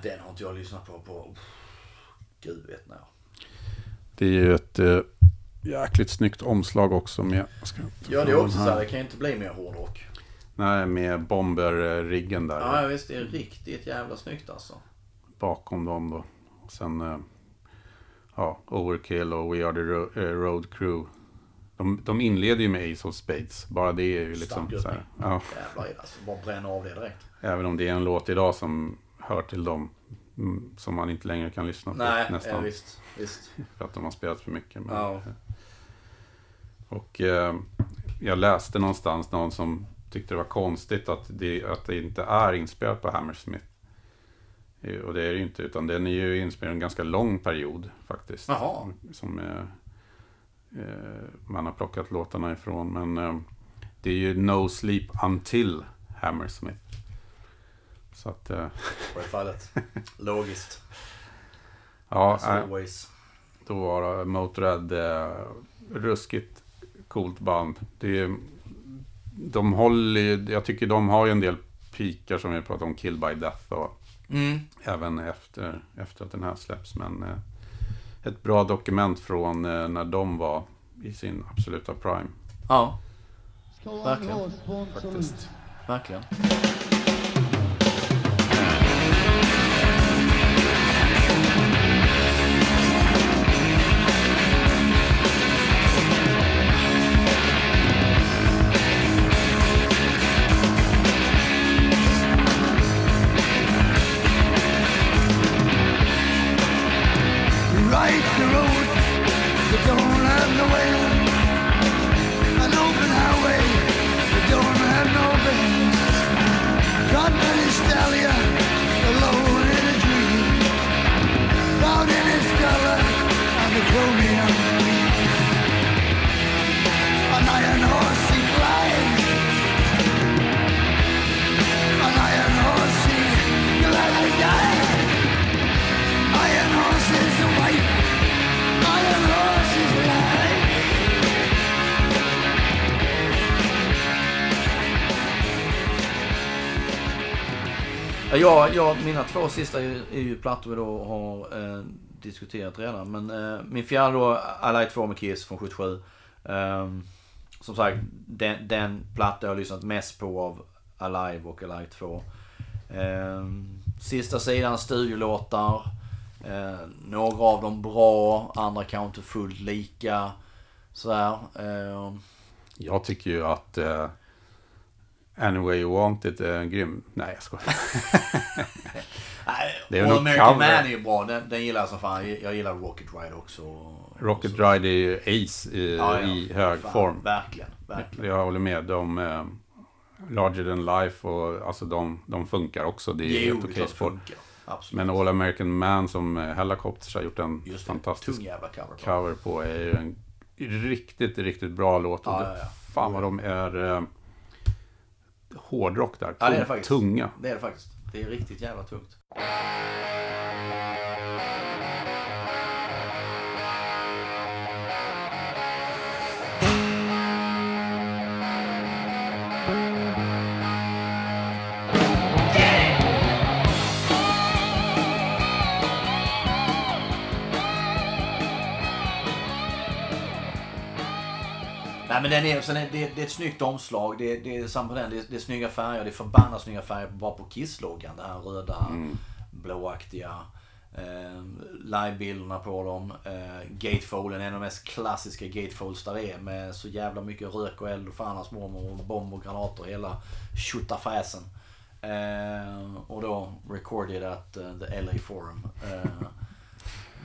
C: Den har inte jag lyssnat på på... Gud vet när.
D: det är ju ett eh, jäkligt snyggt omslag också. Med, jag ska
C: Ja, det är också så här. Det kan ju inte bli mer hårdrock.
D: Nej, med Bomber-riggen där.
C: Ja, visst. Det är riktigt jävla snyggt alltså.
D: bakom dem då. Sen eh, ja, Overkill och We Are The eh, Road Crew de, de inleder ju med Ace of Spades. Bara det är ju liksom så här, ja,
C: Jävlar alltså. Bara bränna av det direkt.
D: Även om det är en låt idag som hör till dem mm, som man inte längre kan lyssna på
C: Nej,
D: nästan.
C: ja, visst. visst.
D: För att de har spelat för mycket. Men,
C: Ja.
D: Och eh, jag läste någonstans någon som tyckte det var konstigt att det, att det inte är inspelat på Hammersmith. Eh, Och det är det ju inte, utan den är ju inspelad en ganska lång period faktiskt.
C: Jaha.
D: Som eh, man har plockat låtarna ifrån. Men eh, det är ju No Sleep Until Hammersmith. Så att, eh, <laughs>
C: Var det fallet. Logiskt.
D: ja, eh,
C: always.
D: Då var Motörhead eh, ruskigt coolt band. Det är, de håller ju- jag tycker de har ju en del pikar som vi pratade om, Kill by Death och
C: Mm.
D: även efter, efter att den här släpps. Men eh, ett bra dokument från eh, när de var i sin absoluta prime.
C: Ja,
F: Verkligen.
C: Verkligen.
D: Faktiskt.
C: verkligen. Två sista är, ju- är ju plattor vi då har eh, diskuterat redan. Men eh, min fjärde då, Alight 2 med Kiss från 77. Ehm, som sagt, den, den platta jag har lyssnat mest på av Alive och Alive 2. Ehm, sista sidan studiolåtar. Eh, några av dem bra, andra kanske inte fullt lika. Sådär. Ehm,
D: Jag tycker ju att eh, Anyway You Want It är grym. Nej, jag skojar. <laughs> Det är
C: All American
D: cover.
C: Man är ju bra. Den, den gillar jag som fan. Jag gillar Rocket Ride också.
D: Rocket
C: Så-
D: Ride är ju Ace i,
C: Ja, ja.
D: i hög
C: Fan,
D: form.
C: Verkligen, verkligen.
D: Jag håller med. De, eh, Larger than Life och alltså de, de funkar också. Det är
C: Jo,
D: helt okej sport. Men All American Man som eh, Hellacopters har gjort en
C: Just det,
D: fantastisk
C: cover. på.
D: cover på är ju en riktigt, riktigt bra låt.
C: Ja, ja, ja.
D: Fan vad de är eh, hårdrock där.
C: Ja, det är det faktiskt.
D: Tunga.
C: Det är det faktiskt. Det är riktigt jävla tungt. Nej men den är, sen är det, det är ett snyggt omslag. Det, det är samma den. Det, är- det är snygga färger. Det är förbannat snygga färger bara på Kiss-loggan. Det här röda, blåaktiga. Eh, livebilderna på dem. Eh, gatefolden, en av de mest klassiska gatefolds där är. Med så jävla mycket rök och eld och fan hans mormor och bomb och granater. Hela tjottafräsen. Eh, och då recorded at eh, the LA Forum. Eh,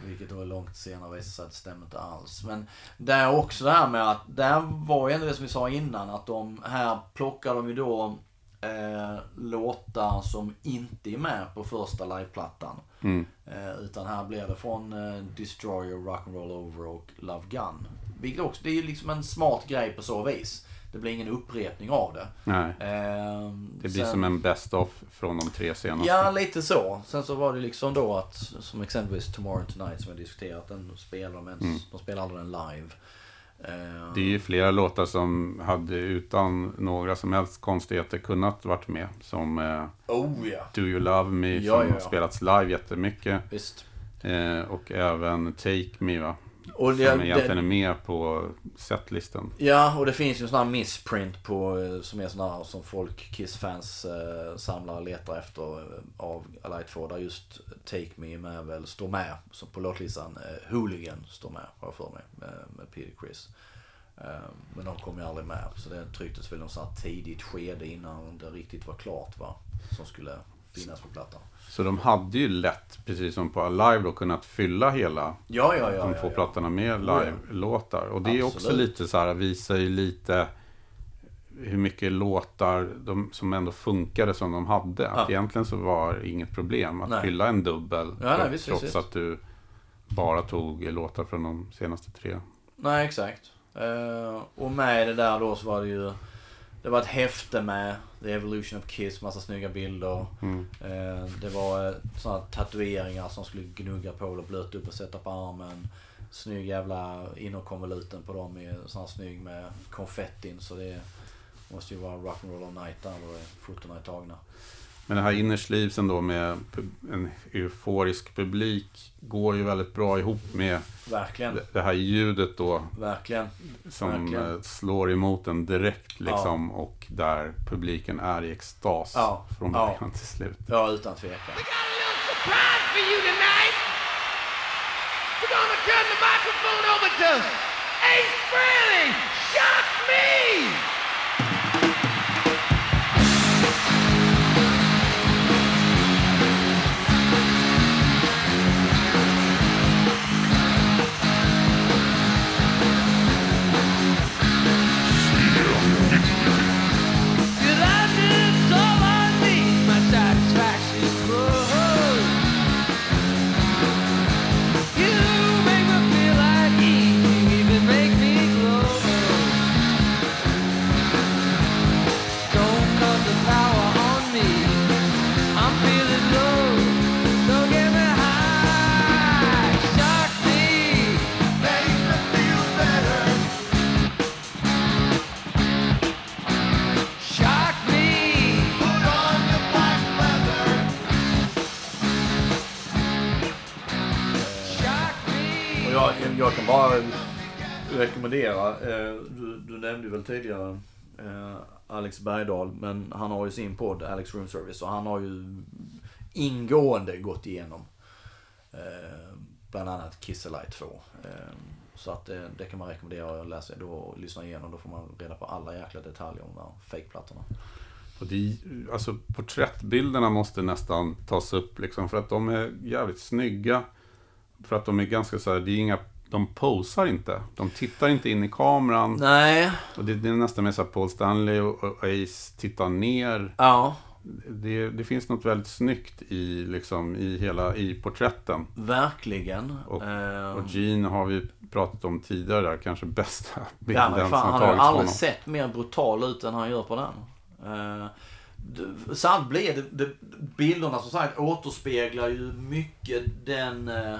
C: vilket då är långt senare visar sig att det stämmer inte alls. Men det är också det här med att, där var ju ändå det som vi sa innan, att de här plockar de ju då eh, låtar som inte är med på första liveplattan.
D: Mm.
C: Eh, utan här blir det från eh, Destroyer, Rock'n'Roll Over och Love Gun. Vilket också, det är ju liksom en smart grej på så vis. Det blir ingen upprepning av det.
D: Nej,
C: Eh,
D: det blir
C: sen-
D: som en best of från de tre senaste.
C: Ja, lite så. Sen så var det liksom då att, som exempelvis Tomorrow Tonight som jag diskuterat, den spelar de ens,
D: Mm.
C: de spelar aldrig den live. Eh,
D: Det är ju flera låtar som hade utan några som helst konstigheter kunnat varit med. Som eh,
C: Oh ja.
D: Do You Love Me
C: Ja,
D: som
C: ja,
D: har
C: ja.
D: spelats live jättemycket.
C: Visst.
D: Eh, och även Take Me va?
C: Och det,
D: som egentligen är med på setlistan.
C: ja, och det finns ju en sån här missprint på, eh, som är sån här som folk, Kiss-fans eh, samlar och letar efter eh, av Alight 2. Där just Take Me med väl står med så på låtlistan. Eh, Hooligan står med, har jag för mig, med, med Peter Chris. Eh, Men de kom ju aldrig med. Så det trycktes väl något sånt här tidigt skede innan det riktigt var klart va. Som skulle finnas på plattan.
D: Så de hade ju lätt, precis som på Alive då, kunnat fylla hela
C: Ja, ja, ja.
D: de två
C: ja.
D: plattorna med live-låtar. Och det är också
C: Absolut.
D: lite så här, visar ju lite hur mycket låtar de, som ändå funkade som de hade. Att egentligen så var det inget problem att
C: Nej.
D: fylla en dubbel.
C: Ja, nej,
D: trots-
C: visst,
D: trots
C: visst,
D: att du bara tog låtar från de senaste tre.
C: Nej, exakt. Eh, och med det där då så var det ju... Det var ett häfte med The Evolution of Kiss, massa snygga bilder.
D: Mm.
C: Eh, det var eh, här tatueringar som skulle gnugga på och blöta upp och sätta på armen. Snygg jävla innerkonvoluten på dem är sån här snygg med konfettin. Så det måste ju vara rock'n'roll all night där då fotona är tagna.
D: Men det här inner sleevesen då med en euforisk publik går ju väldigt bra ihop med
C: Verkligen.
D: det- här ljudet då
C: Verkligen.
D: som
C: Verkligen.
D: eh, slår emot en direkt liksom och där publiken är i extas
C: Ja.
D: från
C: Ja.
D: början till slut.
C: Ja, utan tvekan.
G: surprise for you tonight. We're gonna turn the microphone over to Ace Frehley. Shock me!
C: Rekommendera, eh, du, du nämnde väl tidigare eh, Alex Bergdahl, men han har ju sin podd Alex Room Service och han har ju ingående gått igenom eh, bland annat Kiss 2. Så att det, det kan man rekommendera att läsa då och lyssna igenom. Då får man reda på alla jäkla detaljer om de här fejkplattorna.
D: Och det, alltså, porträttbilderna måste nästan tas upp liksom, för att de är jävligt snygga. För att de är ganska så här, det är inga, de posar inte. De tittar inte in i kameran.
C: Nej,
D: Och det, det är nästan mer så här Paul Stanley och, och Ace tittar ner.
C: ja,
D: Det, det finns något väldigt snyggt i, liksom, i hela i porträtten.
C: verkligen.
D: Och,
C: Eh,
D: och Gene har vi pratat om tidigare där, kanske bästa <laughs> bilden
C: Ja, men fan,
D: som
C: han har
D: tagits på
C: aldrig
D: honom.
C: sett mer brutal ut än han gör på den. Uh, sant blir det, det, bilderna som sagt återspeglar ju mycket den, eh,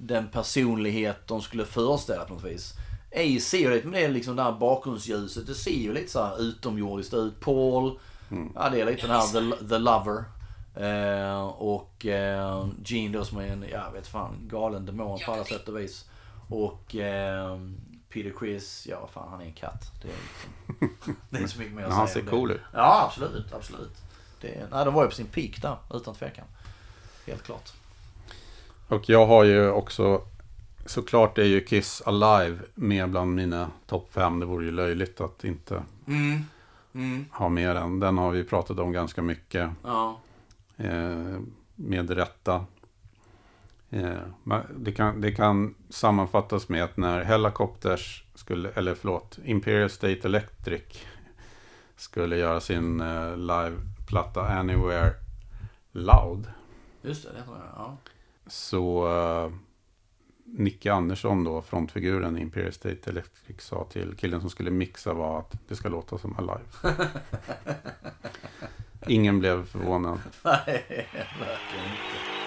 C: den personlighet de skulle föreställa på något vis. Ace ser ju lite med det liksom det här bakgrundsljuset. Det ser ju lite så här utomjordiskt ut. Paul, ja det är lite den här the, the lover. Eh, och uh, Gene då som är en, jag vet fan, galen demon på alla sätt och vis. Och eh, Peter Chris, ja fan han är en katt. Det är, liksom, det är inte så mycket mer att
D: Men han
C: säga
D: ser cool ut.
C: Ja absolut, absolut. Det, nej, de var ju på sin peak där, utan tvekan. Helt klart.
D: Och jag har ju också, såklart är ju Kiss Alive med bland mina topp fem. Det vore ju löjligt att inte
C: Mm. Mm.
D: ha med den. Den har vi pratat om ganska mycket.
C: Ja.
D: Eh, med rätta. Eh, det, kan, det kan sammanfattas med att när Helicopters skulle, eller förlåt, Imperial State Electric skulle göra sin eh, liveplatta Anywhere Loud.
C: Just det, det jag. Ja.
D: Så uh, Nicke Andersson då, frontfiguren i Imperial State Electric sa till killen som skulle mixa var att det ska låta som Alive. <laughs> Ingen blev förvånad.
C: Nej, verkligen inte.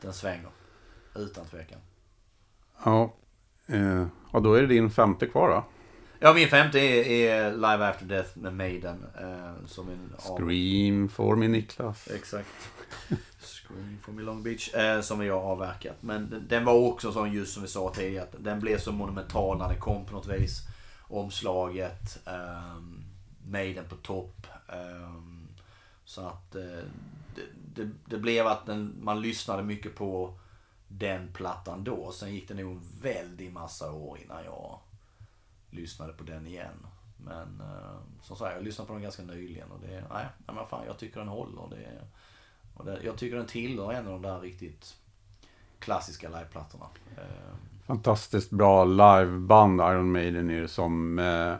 C: Den svänger. Utan tvekan.
D: Ja, eh, ja, då är det din femte kvar då.
C: Ja, min femte är, är Live After Death med Maiden. Eh, som en av-
D: Scream for me Niklas.
C: Exakt. Scream from me Long Beach. Eh, som vi har avverkat. Men den, den var också sån just som vi sa tidigare. Att den blev så monumental när den kom på något vis. Omslaget. ehm, Maiden på topp. ehm, så att eh, det, det, det blev att den, man lyssnade mycket på den plattan då. Sen gick det nog en väldig massa år innan jag lyssnade på den igen. Men eh, som sagt, jag lyssnade på den ganska nyligen och det, nej, nej men fan, jag tycker den håller. Det, och det, jag tycker den tillhör en av de där riktigt klassiska liveplattorna. Eh,
D: Fantastiskt bra liveband Iron Maiden är det som eh,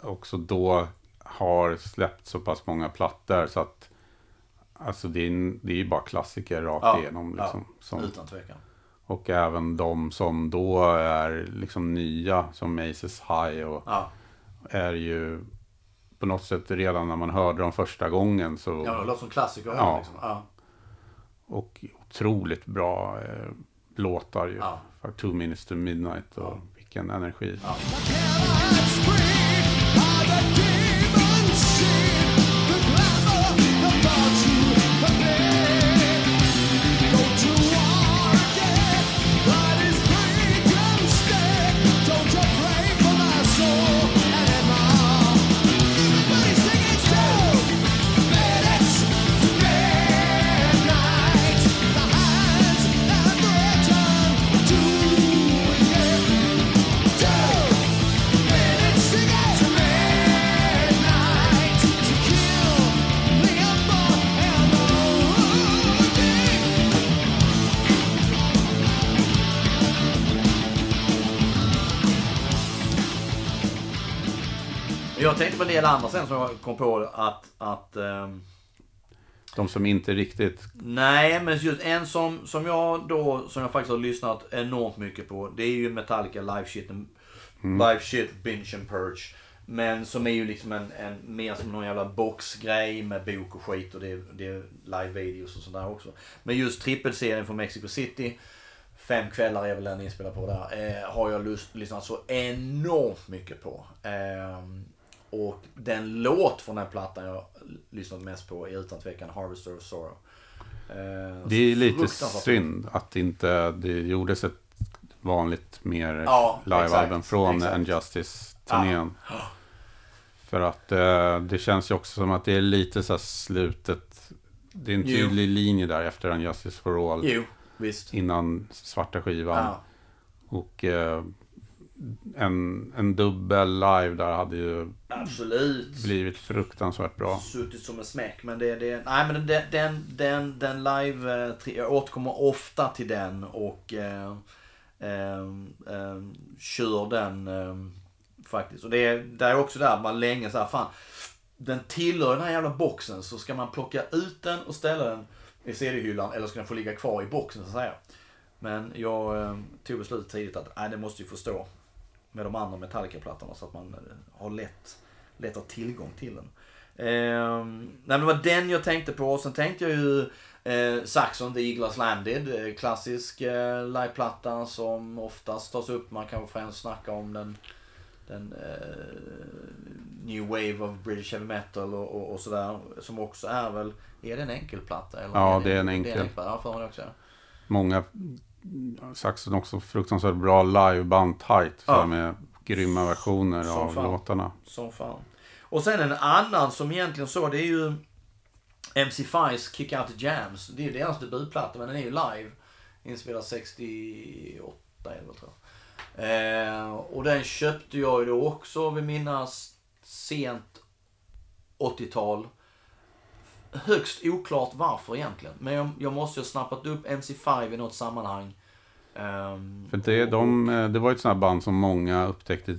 D: också då har släppt så pass många plattor så att alltså det är, det är ju bara klassiker rakt
C: Ja,
D: igenom.
C: ja,
D: Liksom, som,
C: Utan tvekan.
D: och även de som då är liksom nya som Maces High och
C: Ja,
D: är ju på något sätt redan när man hörde dem första gången så
C: ja det låter som klassiker.
D: Ja.
C: Liksom. Ja.
D: och otroligt bra eh, låtar ju.
C: Ja.
D: För Two Minutes to Midnight och vilken energi.
C: Jag tänkte på en del andra sen som jag kom på att, att ehm,
D: De som inte riktigt
C: Nej, men just en som, som jag då, som jag faktiskt har lyssnat enormt mycket på. Det är ju Metallica Live Shit, Live Shit, Binge and Purge. Men som är ju liksom en, en mer som någon jävla boxgrej med bok och skit och det, det är live-videos och sådär också. Men just trippelserien från Mexico City, fem kvällar är väl den inspelad på där, eh, har jag lys- lyssnat så enormt mycket på. Ehm, och den låt från den plattan jag lyssnat mest på är utan tvekan Harvester of Sorrow. Eh,
D: Det är lite synd att inte det gjordes ett vanligt mer
C: Ja,
D: livealbum från
C: exakt.
D: Injustice-turnén. För att eh, det känns ju också som att det är lite så här slutet. Det är en
C: Jo.
D: tydlig linje där efter Injustice for All.
C: Jo, visst.
D: Innan svarta skivan.
C: Ja.
D: Och eh, en, en dubbel live där hade ju
C: Absolut.
D: blivit fruktansvärt bra.
C: Suttit som en smäck. Men det, det, nej men den, den, den, den live, eh, jag återkommer ofta till den och eh, eh, eh, kör den eh, faktiskt. Och det är, det är också där man länge så här, fan. Den tillhör den här jävla boxen så ska man plocka ut den och ställa den i CD-hyllan eller ska den få ligga kvar i boxen så att säga. Men jag eh, tog beslutet tidigt att nej, det måste ju få stå med de andra Metallica-plattorna så att man eh, har lätt, lätt att tillgång till den. Eh, nej, det var den jag tänkte på. Och sen tänkte jag ju eh, Saxon, The Eagles Landed. Eh, klassisk eh, liveplatta som oftast tas upp. Man kan främst snacka om den, den eh, New Wave of British Heavy Metal och, och, och sådär. Som också är väl, är det en enkelplatta? Eller
D: Ja, det är en
C: Det är
D: enkel.
C: en enkelplatta, ja, för mig också.
D: Många Saxon också fruktansvärt bra liveband tight.
C: Ja.
D: med grymma versioner
C: Som
D: av
C: fan.
D: låtarna.
C: Som fan. Och sen en annan som egentligen så, det är ju MC5s Kick Out the Jams. Det är ju deras debutplatta, men den är ju live. Inspelad 68 är det väl tror jag. Eh, och den köpte jag ju då också, vill minnas, sent 80-tal. Högst oklart varför egentligen. Men jag, jag måste ju ha snappat upp MC5 i något sammanhang. Ehm,
D: För det,
C: och-
D: de, eh, det var ju ett sånt här band som många upptäckte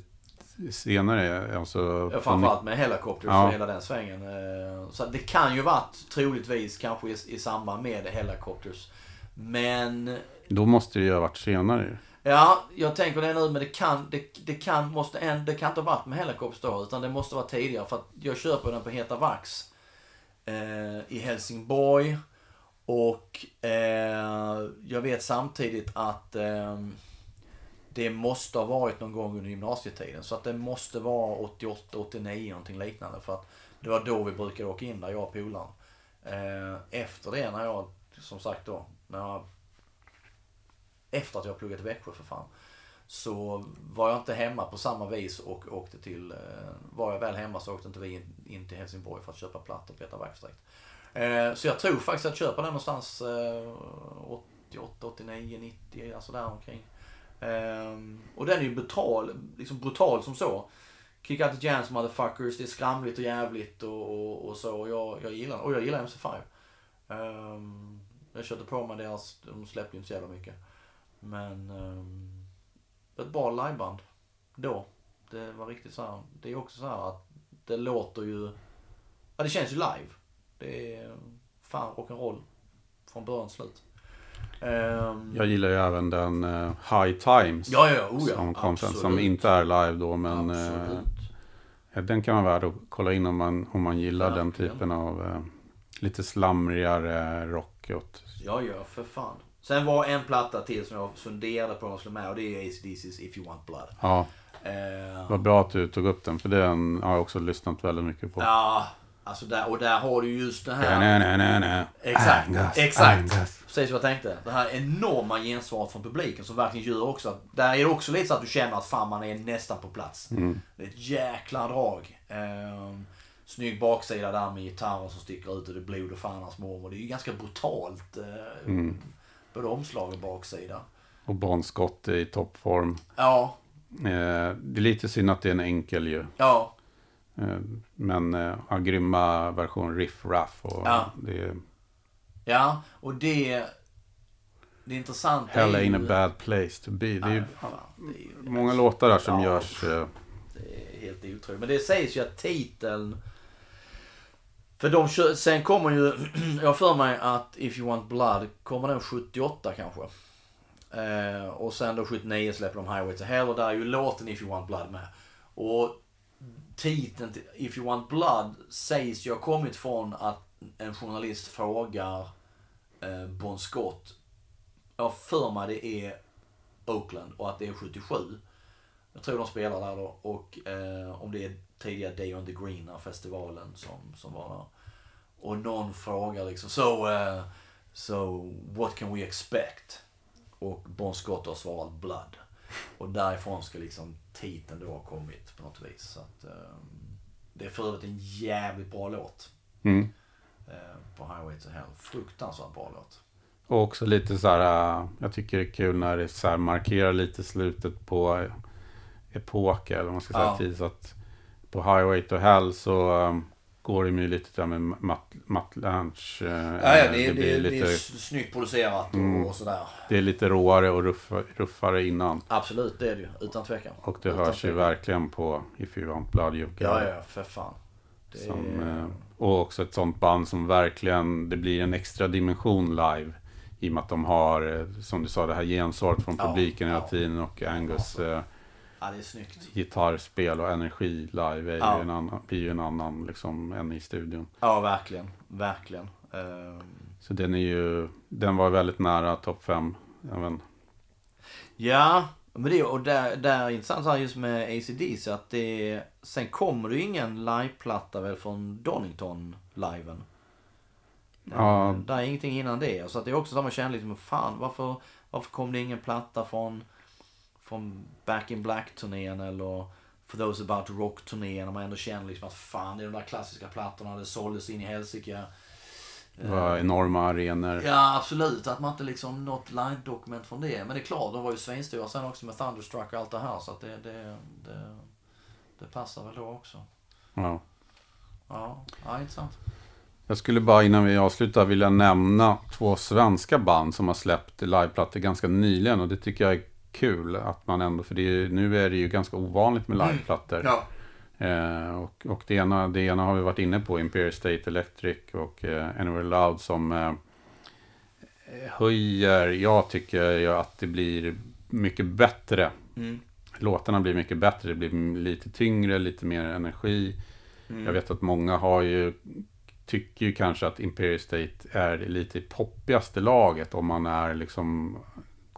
D: senare. Alltså,
C: Ja, framförallt med Hellacopters
D: Ja.
C: och hela den svängen. Eh, Så det kan ju varit troligtvis kanske i, i samband med Hellacopters. Men
D: Då måste det ju ha varit senare.
C: Ja, jag tänker det nu, men det kan, det, det kan, måste en, det kan inte ha varit med Helicopters då, utan det måste vara tidigare. För att jag köper den på Heta Vax eh, i Helsingborg. Och eh, jag vet samtidigt att eh, det måste ha varit någon gång under gymnasietiden. Så att det måste vara 88, 89, någonting liknande. För att det var då vi brukade åka in där, jag och polaren. Eh, efter det när jag, som sagt då, när jag efter att jag pluggat i Växjö för fan. Så var jag inte hemma på samma vis och åkte till, eh, var jag väl hemma så åkte inte vi in, in till Helsingborg för att köpa plattor på Peter Wax direkt. Eh, så jag tror faktiskt att jag köper den någonstans 88, 89, 90, alltså där omkring. Ehm, och den är ju brutal, liksom brutal som så. Kick out the jams motherfuckers, det är skramligt och jävligt och, och, och så. Och jag, jag gillar Och jag gillar MC5. Ehm, jag körde på med deras, de släppte ju inte så jävla mycket. Men ehm, um, ett bra liveband då. Det var riktigt så här. Det är också så här att det låter ju, ja det känns ju live. Det är fan rock'n'roll från början till slut. Um,
D: Jag gillar ju även den eh, High Times.
C: Ja, ja, oh ja,
D: som kom sen, som
C: absolut.
D: inte är live då. Men
C: absolut.
D: ja, den kan vara värd att kolla in om man, om man gillar den
C: Verkligen.
D: typen av eh, lite slamrigare rock. Åt.
C: Ja, ja, för fan. Sen var en platta till som jag funderade på om jag skulle med och det är ACDC's If You Want Blood.
D: Ja,
C: Eh,
D: vad bra att du tog upp den. För den har jag också lyssnat väldigt mycket på.
C: ja, alltså där, och där har du just det här.
D: nej, nej, nej, nej.
C: Exakt,
D: Angus,
C: exakt.
D: Angus.
C: Precis vad jag tänkte. Det här enorma gensvaret från publiken som verkligen gör också att, där är det också lite så att du känner att fan man är nästan på plats.
D: Mm.
C: Det är ett jäkla drag. Ehm, snygg baksida där med gitarrer som sticker ut och det är blod och fan hans mormor. Det är ju ganska brutalt. Eh,
D: Mm.
C: Både omslag och baksida.
D: Och Bon Scott i toppform.
C: Ja,
D: Eh, det är lite synd att det är en enkel ju.
C: ja,
D: Eh, men eh, ja, grymma version riff raff och
C: Ja.
D: det är
C: ja. Och det... Det intressanta
D: Hell
C: är
D: ain't a
C: ju...
D: bad place to be. Det är ju
C: fan, det är ju
D: många låtar där som
C: Ja.
D: görs. Eh,
C: Det är helt otroligt. Men det sägs ju att titeln... För de kör, sen kommer ju, <clears throat> jag har för mig att If You Want Blood, kommer den 78 kanske? Eh, och sen då 79 släpper de Highway to Hell och där är ju låten If You Want Blood med. Och titeln till If You Want Blood sägs ju ha kommit från att en journalist frågar eh, Bon Scott. Jag har för mig det är Oakland och att det är 77. Jag tror de spelar där då. Och eh, om det är tidiga Day on the Green, festivalen som, som var där. Och någon frågar liksom, so, eh, so what can we expect? Och Bon Scott har svarat Blood. Och därifrån ska liksom titeln då ha kommit på något vis. Så att, eh, det är för övrigt en jävligt bra låt.
D: mm.
C: Eh, på Highway to Hell. Fruktansvärt bra låt.
D: Och också lite så här, eh, jag tycker det är kul när det så här markerar lite slutet på eh, epok eller vad man ska säga
C: Ja.
D: tid. Så att på Highway to Hell så eh, går det ju lite där med Matt, Matt Lanch. eh,
C: Ja, ja, det, det,
D: blir
C: det
D: lite,
C: är snyggt producerat och,
D: Mm.
C: och sådär.
D: det är lite råare och ruffare, ruffare innan.
C: Absolut, det är det ju. Utan tvekan.
D: Och det
C: Utan
D: hörs ju
C: tvekan.
D: verkligen på If You Want Blood You
C: Ja, ja, för fan. Det
D: Som,
C: är...
D: eh, och också ett sånt band som verkligen, det blir en extra dimension live. I och med att de har, eh, som du sa, det här gensvaret från
C: Ja,
D: publiken hela
C: ja.
D: tiden. Och Angus eh,
C: Ja, det är snyggt.
D: gitarrspel och energi live är
C: Ja.
D: ju en annan, blir ju en annan liksom, än i studion.
C: Ja, verkligen. Verkligen. Ehm,
D: Så den är ju, den var väldigt nära topp fem. Även,
C: Ja, men det, och där, där är intressant så här just med ACDC att det... Sen kommer det ju ingen liveplatta väl från Donington-liven.
D: Ja.
C: Det är ingenting innan det. Så att det är också samma känsla liksom, fan varför, varför kom det ingen platta från, från Back in Black-turnén eller For Those About Rock-turnén. När man ändå känner liksom att fan det är de där klassiska plattorna, det såldes in i helsike.
D: det var enorma arenor.
C: Ja, absolut. Att man inte liksom något live-dokument från det. Men det är klart, de var ju svinstora sen också med Thunderstruck och allt det här. Så att det, det, det, det passar väl då också.
D: Ja.
C: Ja, ja intressant.
D: Jag skulle bara innan vi avslutar vilja nämna två svenska band som har släppt liveplattor ganska nyligen. Och det tycker jag är kul att man ändå, för det är, nu är det ju ganska ovanligt med liveplattor.
C: Ja.
D: Eh, och och det, ena, det ena har vi varit inne på, Imperial State Electric och eh, Anywhere Loud som eh, höjer, jag tycker att det blir mycket bättre.
C: Mm.
D: Låtarna blir mycket bättre. Det blir lite tyngre, lite mer energi.
C: Mm.
D: Jag vet att många har ju tycker ju kanske att Imperial State är lite poppigaste laget om man är liksom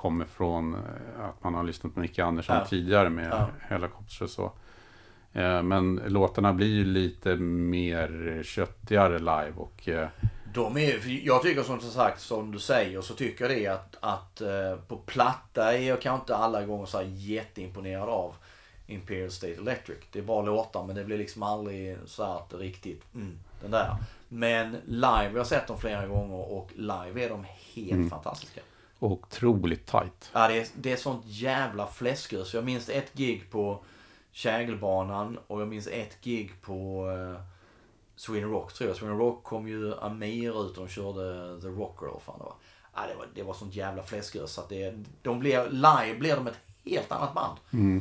D: kommer från eh, att man har lyssnat på Micke Andersson
C: Ja.
D: tidigare med
C: Ja.
D: Helicopters och så. Eh, Men låtarna blir ju lite mer köttigare live och eh,
C: De är, jag tycker som sagt, som du säger, så tycker jag det att, att på platta är jag kanske inte alla gånger så här jätteimponerad av Imperial State Electric. Det är bra låtar men det blir liksom aldrig så att riktigt, mm, den där. Men live, jag har sett dem flera gånger och live är de helt fantastiska.
D: Och otroligt tight.
C: Ja, det är, det är sånt jävla fläskrus. Jag minns ett gig på Kägelbanan och jag minns ett gig på eh, Sweden Rock tror jag. Sweden Rock kom ju Amir ut och de körde The Rock vad fan det var. Ja, det var. Det var sånt jävla fläskrus så att det, de blev, live blev de ett helt annat band.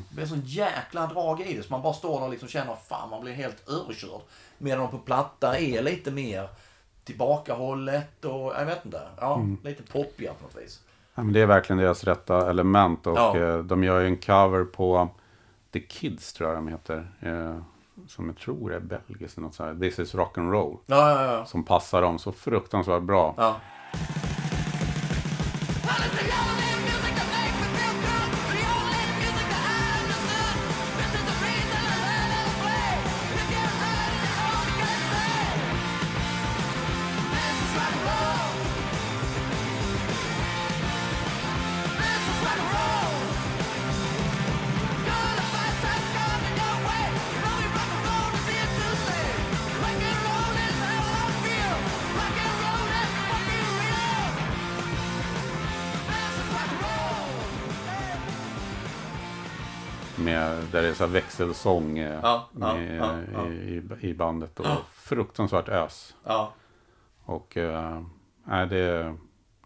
C: Det blev sån jäkla drag i det så man bara står där och liksom känner fan man blir helt överkörd. Medan de på platta är lite mer tillbakahållet och jag vet inte. Ja, lite poppiga på något vis.
D: Ja, men det är verkligen deras rätta element och
C: Ja.
D: eh, de gör ju en cover på The Kids tror jag de heter. Eh, som jag tror är belgiskt. eller Något så här. This is rock and roll.
C: Ja, ja, ja.
D: Som passar dem så fruktansvärt bra.
C: ja.
D: Växelsång eh,
C: Ja,
D: med,
C: ja, ja.
D: I, i, i bandet. Och fruktansvärt ös. Och eh, nej, det,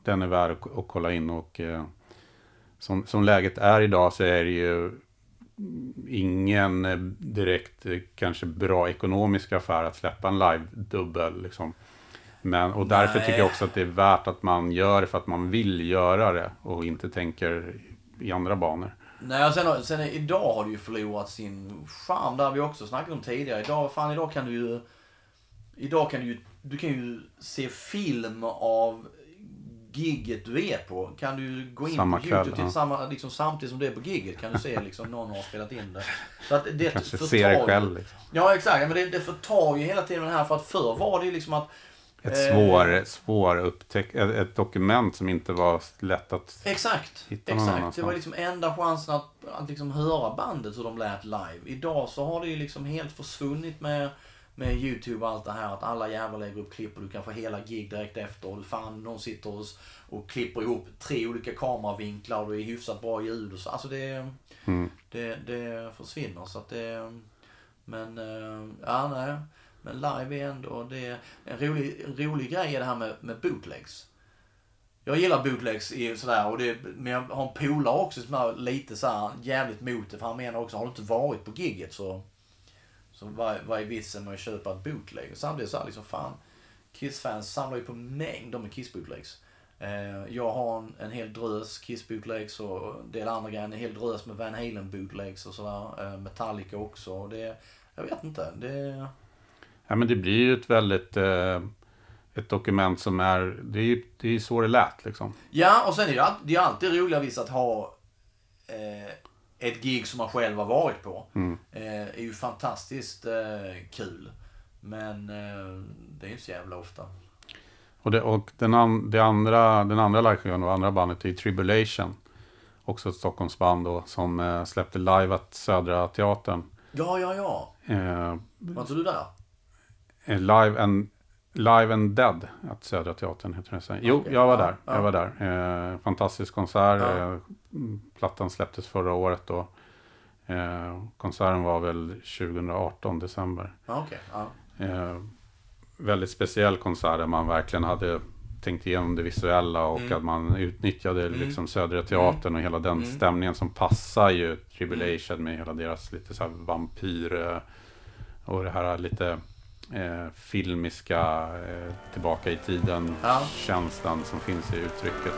D: den är värd att, att kolla in. Och eh, som, som läget är idag så är det ju ingen eh, direkt eh, kanske bra ekonomisk affär att släppa en live-dubbel. Liksom. Men, och därför
C: Nej.
D: tycker jag också att det är värt att man gör det för att man vill göra det och inte tänker i andra banor.
C: Nej, och sen, sen idag har det ju förlorat sin charm. Det har vi också snackat om tidigare. Idag, fan, idag kan du ju... Idag kan du ju... Du kan ju se film av gigget du är på. Kan du gå in
D: Samma
C: på YouTube
D: kväll,
C: till
D: ja.
C: samma, liksom, samtidigt som du är på gigget kan du se liksom någon har spelat in det. Så att det
D: Kanske
C: förtar
D: se det
C: ju-
D: själv. Liksom.
C: Ja exakt, men det, det förtar ju hela tiden det här för att förr var det ju liksom att
D: Ett
C: Eh.
D: svår, svår upptäck, ett, ett dokument som inte var lätt att...
C: Exakt.
D: Hitta någon
C: exakt. Det
D: annanstans.
C: var liksom enda chansen att, att liksom höra bandet hur de lät live. Idag så har det ju liksom helt försvunnit med, med YouTube och allt det här. Att alla jävlar lägger upp klipp och du kan få hela gig direkt efter. Och du fan, någon sitter och, och klipper ihop tre olika kameravinklar och det är hyfsat bra ljud och så. Alltså det,
D: Mm.
C: det, det försvinner. Så att det, men, eh, ja nej. Men live är ändå, det är en rolig, en rolig grej är det här med, med bootlegs. Jag gillar bootlegs i sådär, och det, men jag har en polare också som är lite så jävligt mot det. För han menar också, har du inte varit på gigget så, så vad, vad är vitsen med att köpa ett bootleg? Och samtidigt så här liksom, fan, Kiss-fans samlar ju på mängder med Kiss-bootlegs. Eh, jag har en, en hel drös Kiss-bootlegs och en del andra grejer. En hel drös med Van Halen-bootlegs och sådär. Eh, Metallica också. Och Det, jag vet inte. Det,
D: Ja, men det blir ju ett väldigt... Eh, ett dokument som är... Det är ju det är så det lät liksom.
C: Ja, och sen är det, det är alltid roligare visst att ha eh, ett gig som man själv har varit på. Eh, är ju fantastiskt eh, kul. Men eh, det är ju inte så jävla ofta.
D: Och, det, och den, an, det andra, den andra liveskivan och andra bandet är Tribulation. Också ett Stockholmsband då, som eh, släppte live at Södra Teatern.
C: Ja, ja, ja.
D: Eh,
C: Var inte du där?
D: Eh, live, and, live and Dead at Södra Teatern heter det. Jo,
C: Okej,
D: jag var där.
C: ja.
D: Jag var där. Eh, fantastisk konsert.
C: Ja.
D: Eh, plattan släpptes förra året då. Eh, konserten var väl 2018, december.
C: Ja. Ja.
D: Eh, väldigt speciell konsert där man verkligen hade tänkt igenom det visuella och
C: Mm.
D: att man utnyttjade liksom Södra Teatern och hela den stämningen som passar ju Tribulation med hela deras lite så här vampyr och det här lite eh, filmiska eh, tillbaka i tiden
C: Ja.
D: som finns i uttrycket.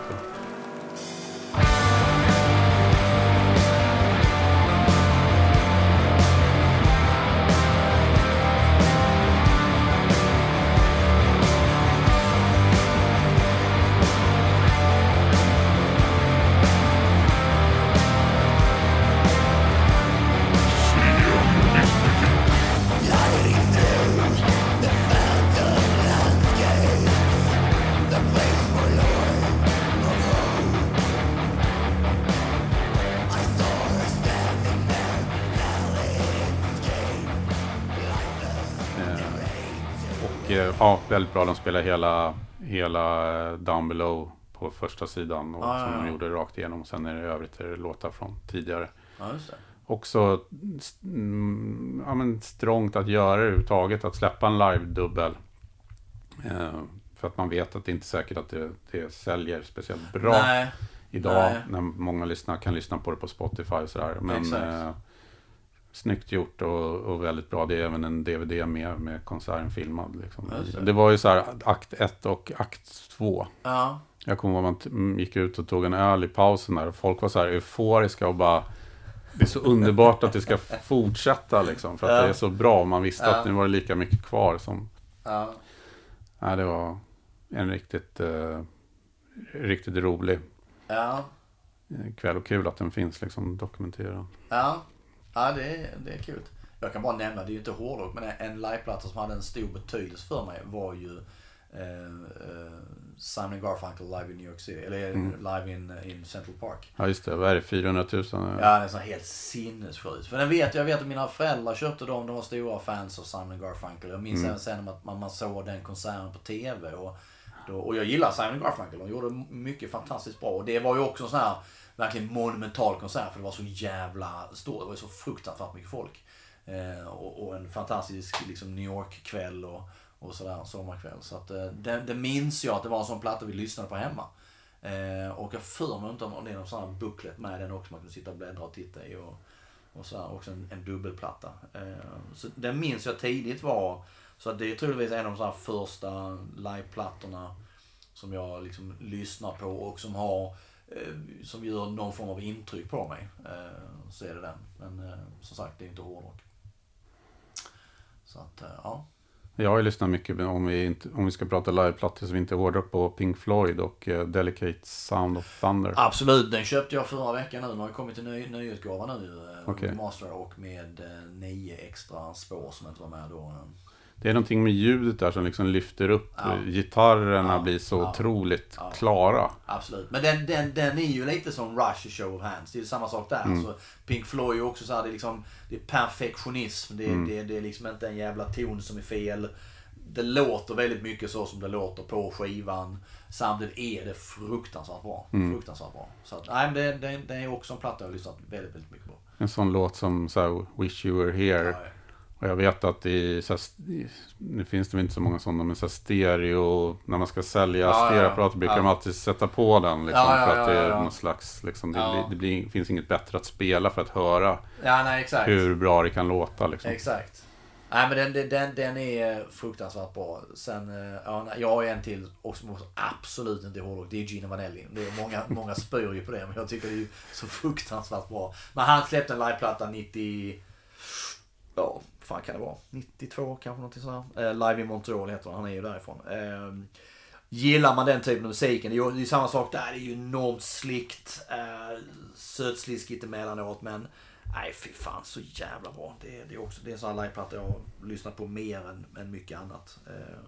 D: Väldigt bra. De spelar hela, hela eh, Down Below på första sidan. Och,
C: Ja, ja,
D: som
C: ja.
D: de gjorde rakt igenom. Och sen är det övrigt är det låtar från tidigare.
C: Ja, det.
D: Också mm, ja, men strångt att göra det överhuvudtaget. Att släppa en live-dubbel. Eh, för att man vet att det inte är säkert att det, det säljer speciellt bra
C: Nej,
D: idag.
C: nej.
D: När många lyssnar, kan lyssna på det på Spotify och sådär. Men
C: Exakt.
D: Snyggt gjort och, och väldigt bra. Det är även en DVD med, med konserten filmad. Liksom.
C: Det.
D: Var ju så här akt 1 och akt 2.
C: ja.
D: Jag kommer ihåg att man gick ut och tog en öl i pausen där. Och folk var så här euforiska och bara... Det är så underbart att det ska fortsätta liksom. För att
C: Ja.
D: det är så bra. Man visste
C: Ja.
D: att nu var det lika mycket kvar som...
C: ja.
D: Nej, det var en riktigt, eh, riktigt rolig
C: ja.
D: kväll. Och kul att den finns liksom dokumenterad.
C: Ja, ja det, är, det är kul. Jag kan bara nämna, det är ju inte hårdrock, men en liveplatta som hade en stor betydelse för mig var ju eh, eh, Simon Garfunkel live in New York City. Eller live in, in Central Park.
D: Ja, just det. Vad är det? 400 000?
C: Ja, det är så helt sinnessjukt. För den vet, jag vet att mina föräldrar köpte dem, de var stora fans av Simon Garfunkel. Jag minns även sen att man, man såg den konserten på TV. Och, då, och jag gillar Simon Garfunkel, de gjorde mycket fantastiskt bra. Och det var ju också en sån här verkligen monumental konsert för det var så jävla stort. Det var så fruktansvärt mycket folk. Eh, och, och en fantastisk liksom, New York-kväll och, och sådär, sommarkväll. Så att, eh, det, det minns jag att det var en sån platta vi lyssnade på hemma. Eh, och jag för mig inte om det är någon sån här booklet med den också man kunde sitta och bläddra och titta i. Och, och så här, också en, en dubbelplatta. Eh, så den minns jag tidigt var, så att det är troligtvis en av de så här första liveplattorna som jag liksom lyssnar på och som har som gör någon form av intryck på mig. Eh, så är det den. Men eh, som sagt, det är inte hårdrock. Så att, eh, ja.
D: Jag har ju lyssnat mycket, om vi, inte, om vi ska prata liveplattor vi inte är hårdrock på Pink Floyd och eh, Delicate Sound of Thunder.
C: Absolut, den köpte jag förra veckan nu. Den har kommit en ny, nyutgåva nu. Eh,
D: Okej.
C: Master och med eh, nio extra spår som inte var med då.
D: Det är någonting med ljudet där som liksom lyfter upp.
C: Ja.
D: Gitarrerna
C: Ja.
D: blir så
C: Ja.
D: otroligt
C: Ja.
D: klara.
C: Absolut. Men den, den, den är ju lite som Rush i Show of Hands. Det är samma sak där. Alltså, Pink Floyd är också så här, det är liksom, det är perfektionism. Det, är det, det är liksom inte en jävla ton som är fel. Det låter väldigt mycket så som det låter på skivan. Samtidigt är det fruktansvärt bra. Fruktansvärt bra. Så att, nej, men det, det, det är också en platta jag har lyssnat väldigt, väldigt mycket på.
D: En sån låt som så här, Wish You Were Here. Och jag vet att i, så här, nu finns det väl inte så många sådana, men så här stereo, när man ska sälja
C: Ja, ja, ja.
D: stereoapparater brukar
C: Ja.
D: de alltid sätta på den. Liksom,
C: Ja,
D: för att det är någon slags, liksom, det, det blir, finns inget bättre att spela för att höra
C: nej
D: hur bra det kan låta. Liksom.
C: Exakt. Nej men den, den- den, är fruktansvärt bra. Sen, eh, ja, jag har en till och som absolut inte hårdrock. Det är Gino Vanelli. Det är många, <laughs> många spyr ju på det men jag tycker det är så fruktansvärt bra. Men han släppte en liveplatta 90... Ja, fan kan det vara? 92 kanske någonting sånt. Eh, Live i Montreal heter han. Han är ju därifrån. Eh, Gillar man den typen av musiken, det är ju det är samma sak där. Det är ju enormt slickt, eh, sötsliskigt emellanåt men nej fy fan så jävla bra. Det, är- det är också det är en sån här liveplatta jag har lyssnat på mer än, än mycket annat. Eh,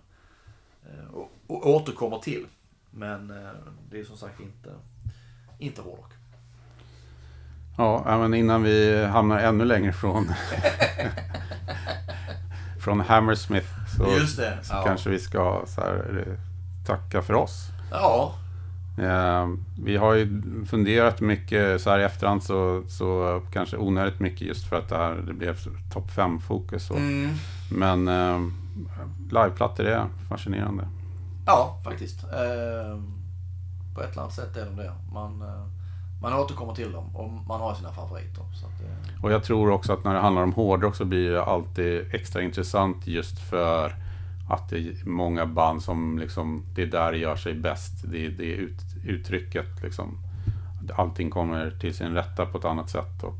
C: eh, och, och återkommer till. Men eh, det är som sagt inte, inte hårdrock.
D: Ja, men innan vi hamnar ännu längre från <laughs> från Hammersmith så,
C: Just det,
D: så
C: ja.
D: kanske vi ska här, eh, tacka för oss.
C: Ja,
D: Eh, vi har ju funderat mycket så här i efterhand så, så kanske onödigt mycket just för att det, här, det blev topp 5-fokus. och-
C: mm,
D: Men eh, liveplattor är fascinerande.
C: ja faktiskt. Eh, på ett eller annat sätt är de det. Man, eh, man återkommer till dem och man har sina favoriter. Att, eh,
D: Och jag tror också att när det handlar om hårdrock så blir det alltid extra intressant just för att det är många band som liksom, det är där det gör sig bäst. Det är det är ut, uttrycket liksom. Allting kommer till sin rätta på ett annat sätt. Och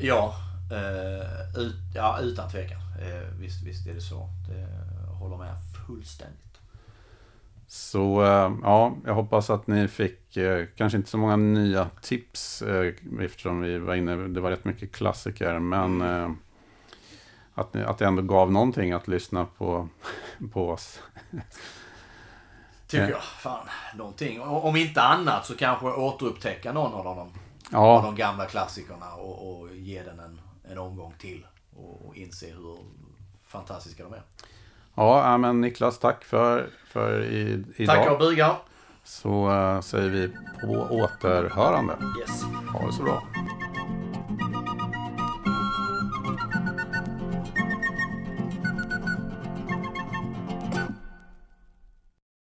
C: Ja, eh, ut, ja utan tvekan. Eh, visst, visst är det så. Det håller med fullständigt.
D: Så eh, ja, jag hoppas att ni fick eh, kanske inte så många nya tips eh, eftersom vi var inne, det var rätt mycket klassiker, men eh, att, ni, att det ändå gav någonting att lyssna på, <laughs> på oss.
C: Tycker
D: Ja.
C: jag. Fan, någonting. Om inte annat så kanske återupptäcka någon av. Av
D: Ja,
C: de gamla klassikerna och, och ge den en, en omgång till. Och, och inse hur fantastiska de är.
D: Ja, men Niklas, tack för, för i, idag.
C: Tackar och bugar.
D: Så eh, säger vi på återhörande.
C: Yes.
D: Ha det så bra.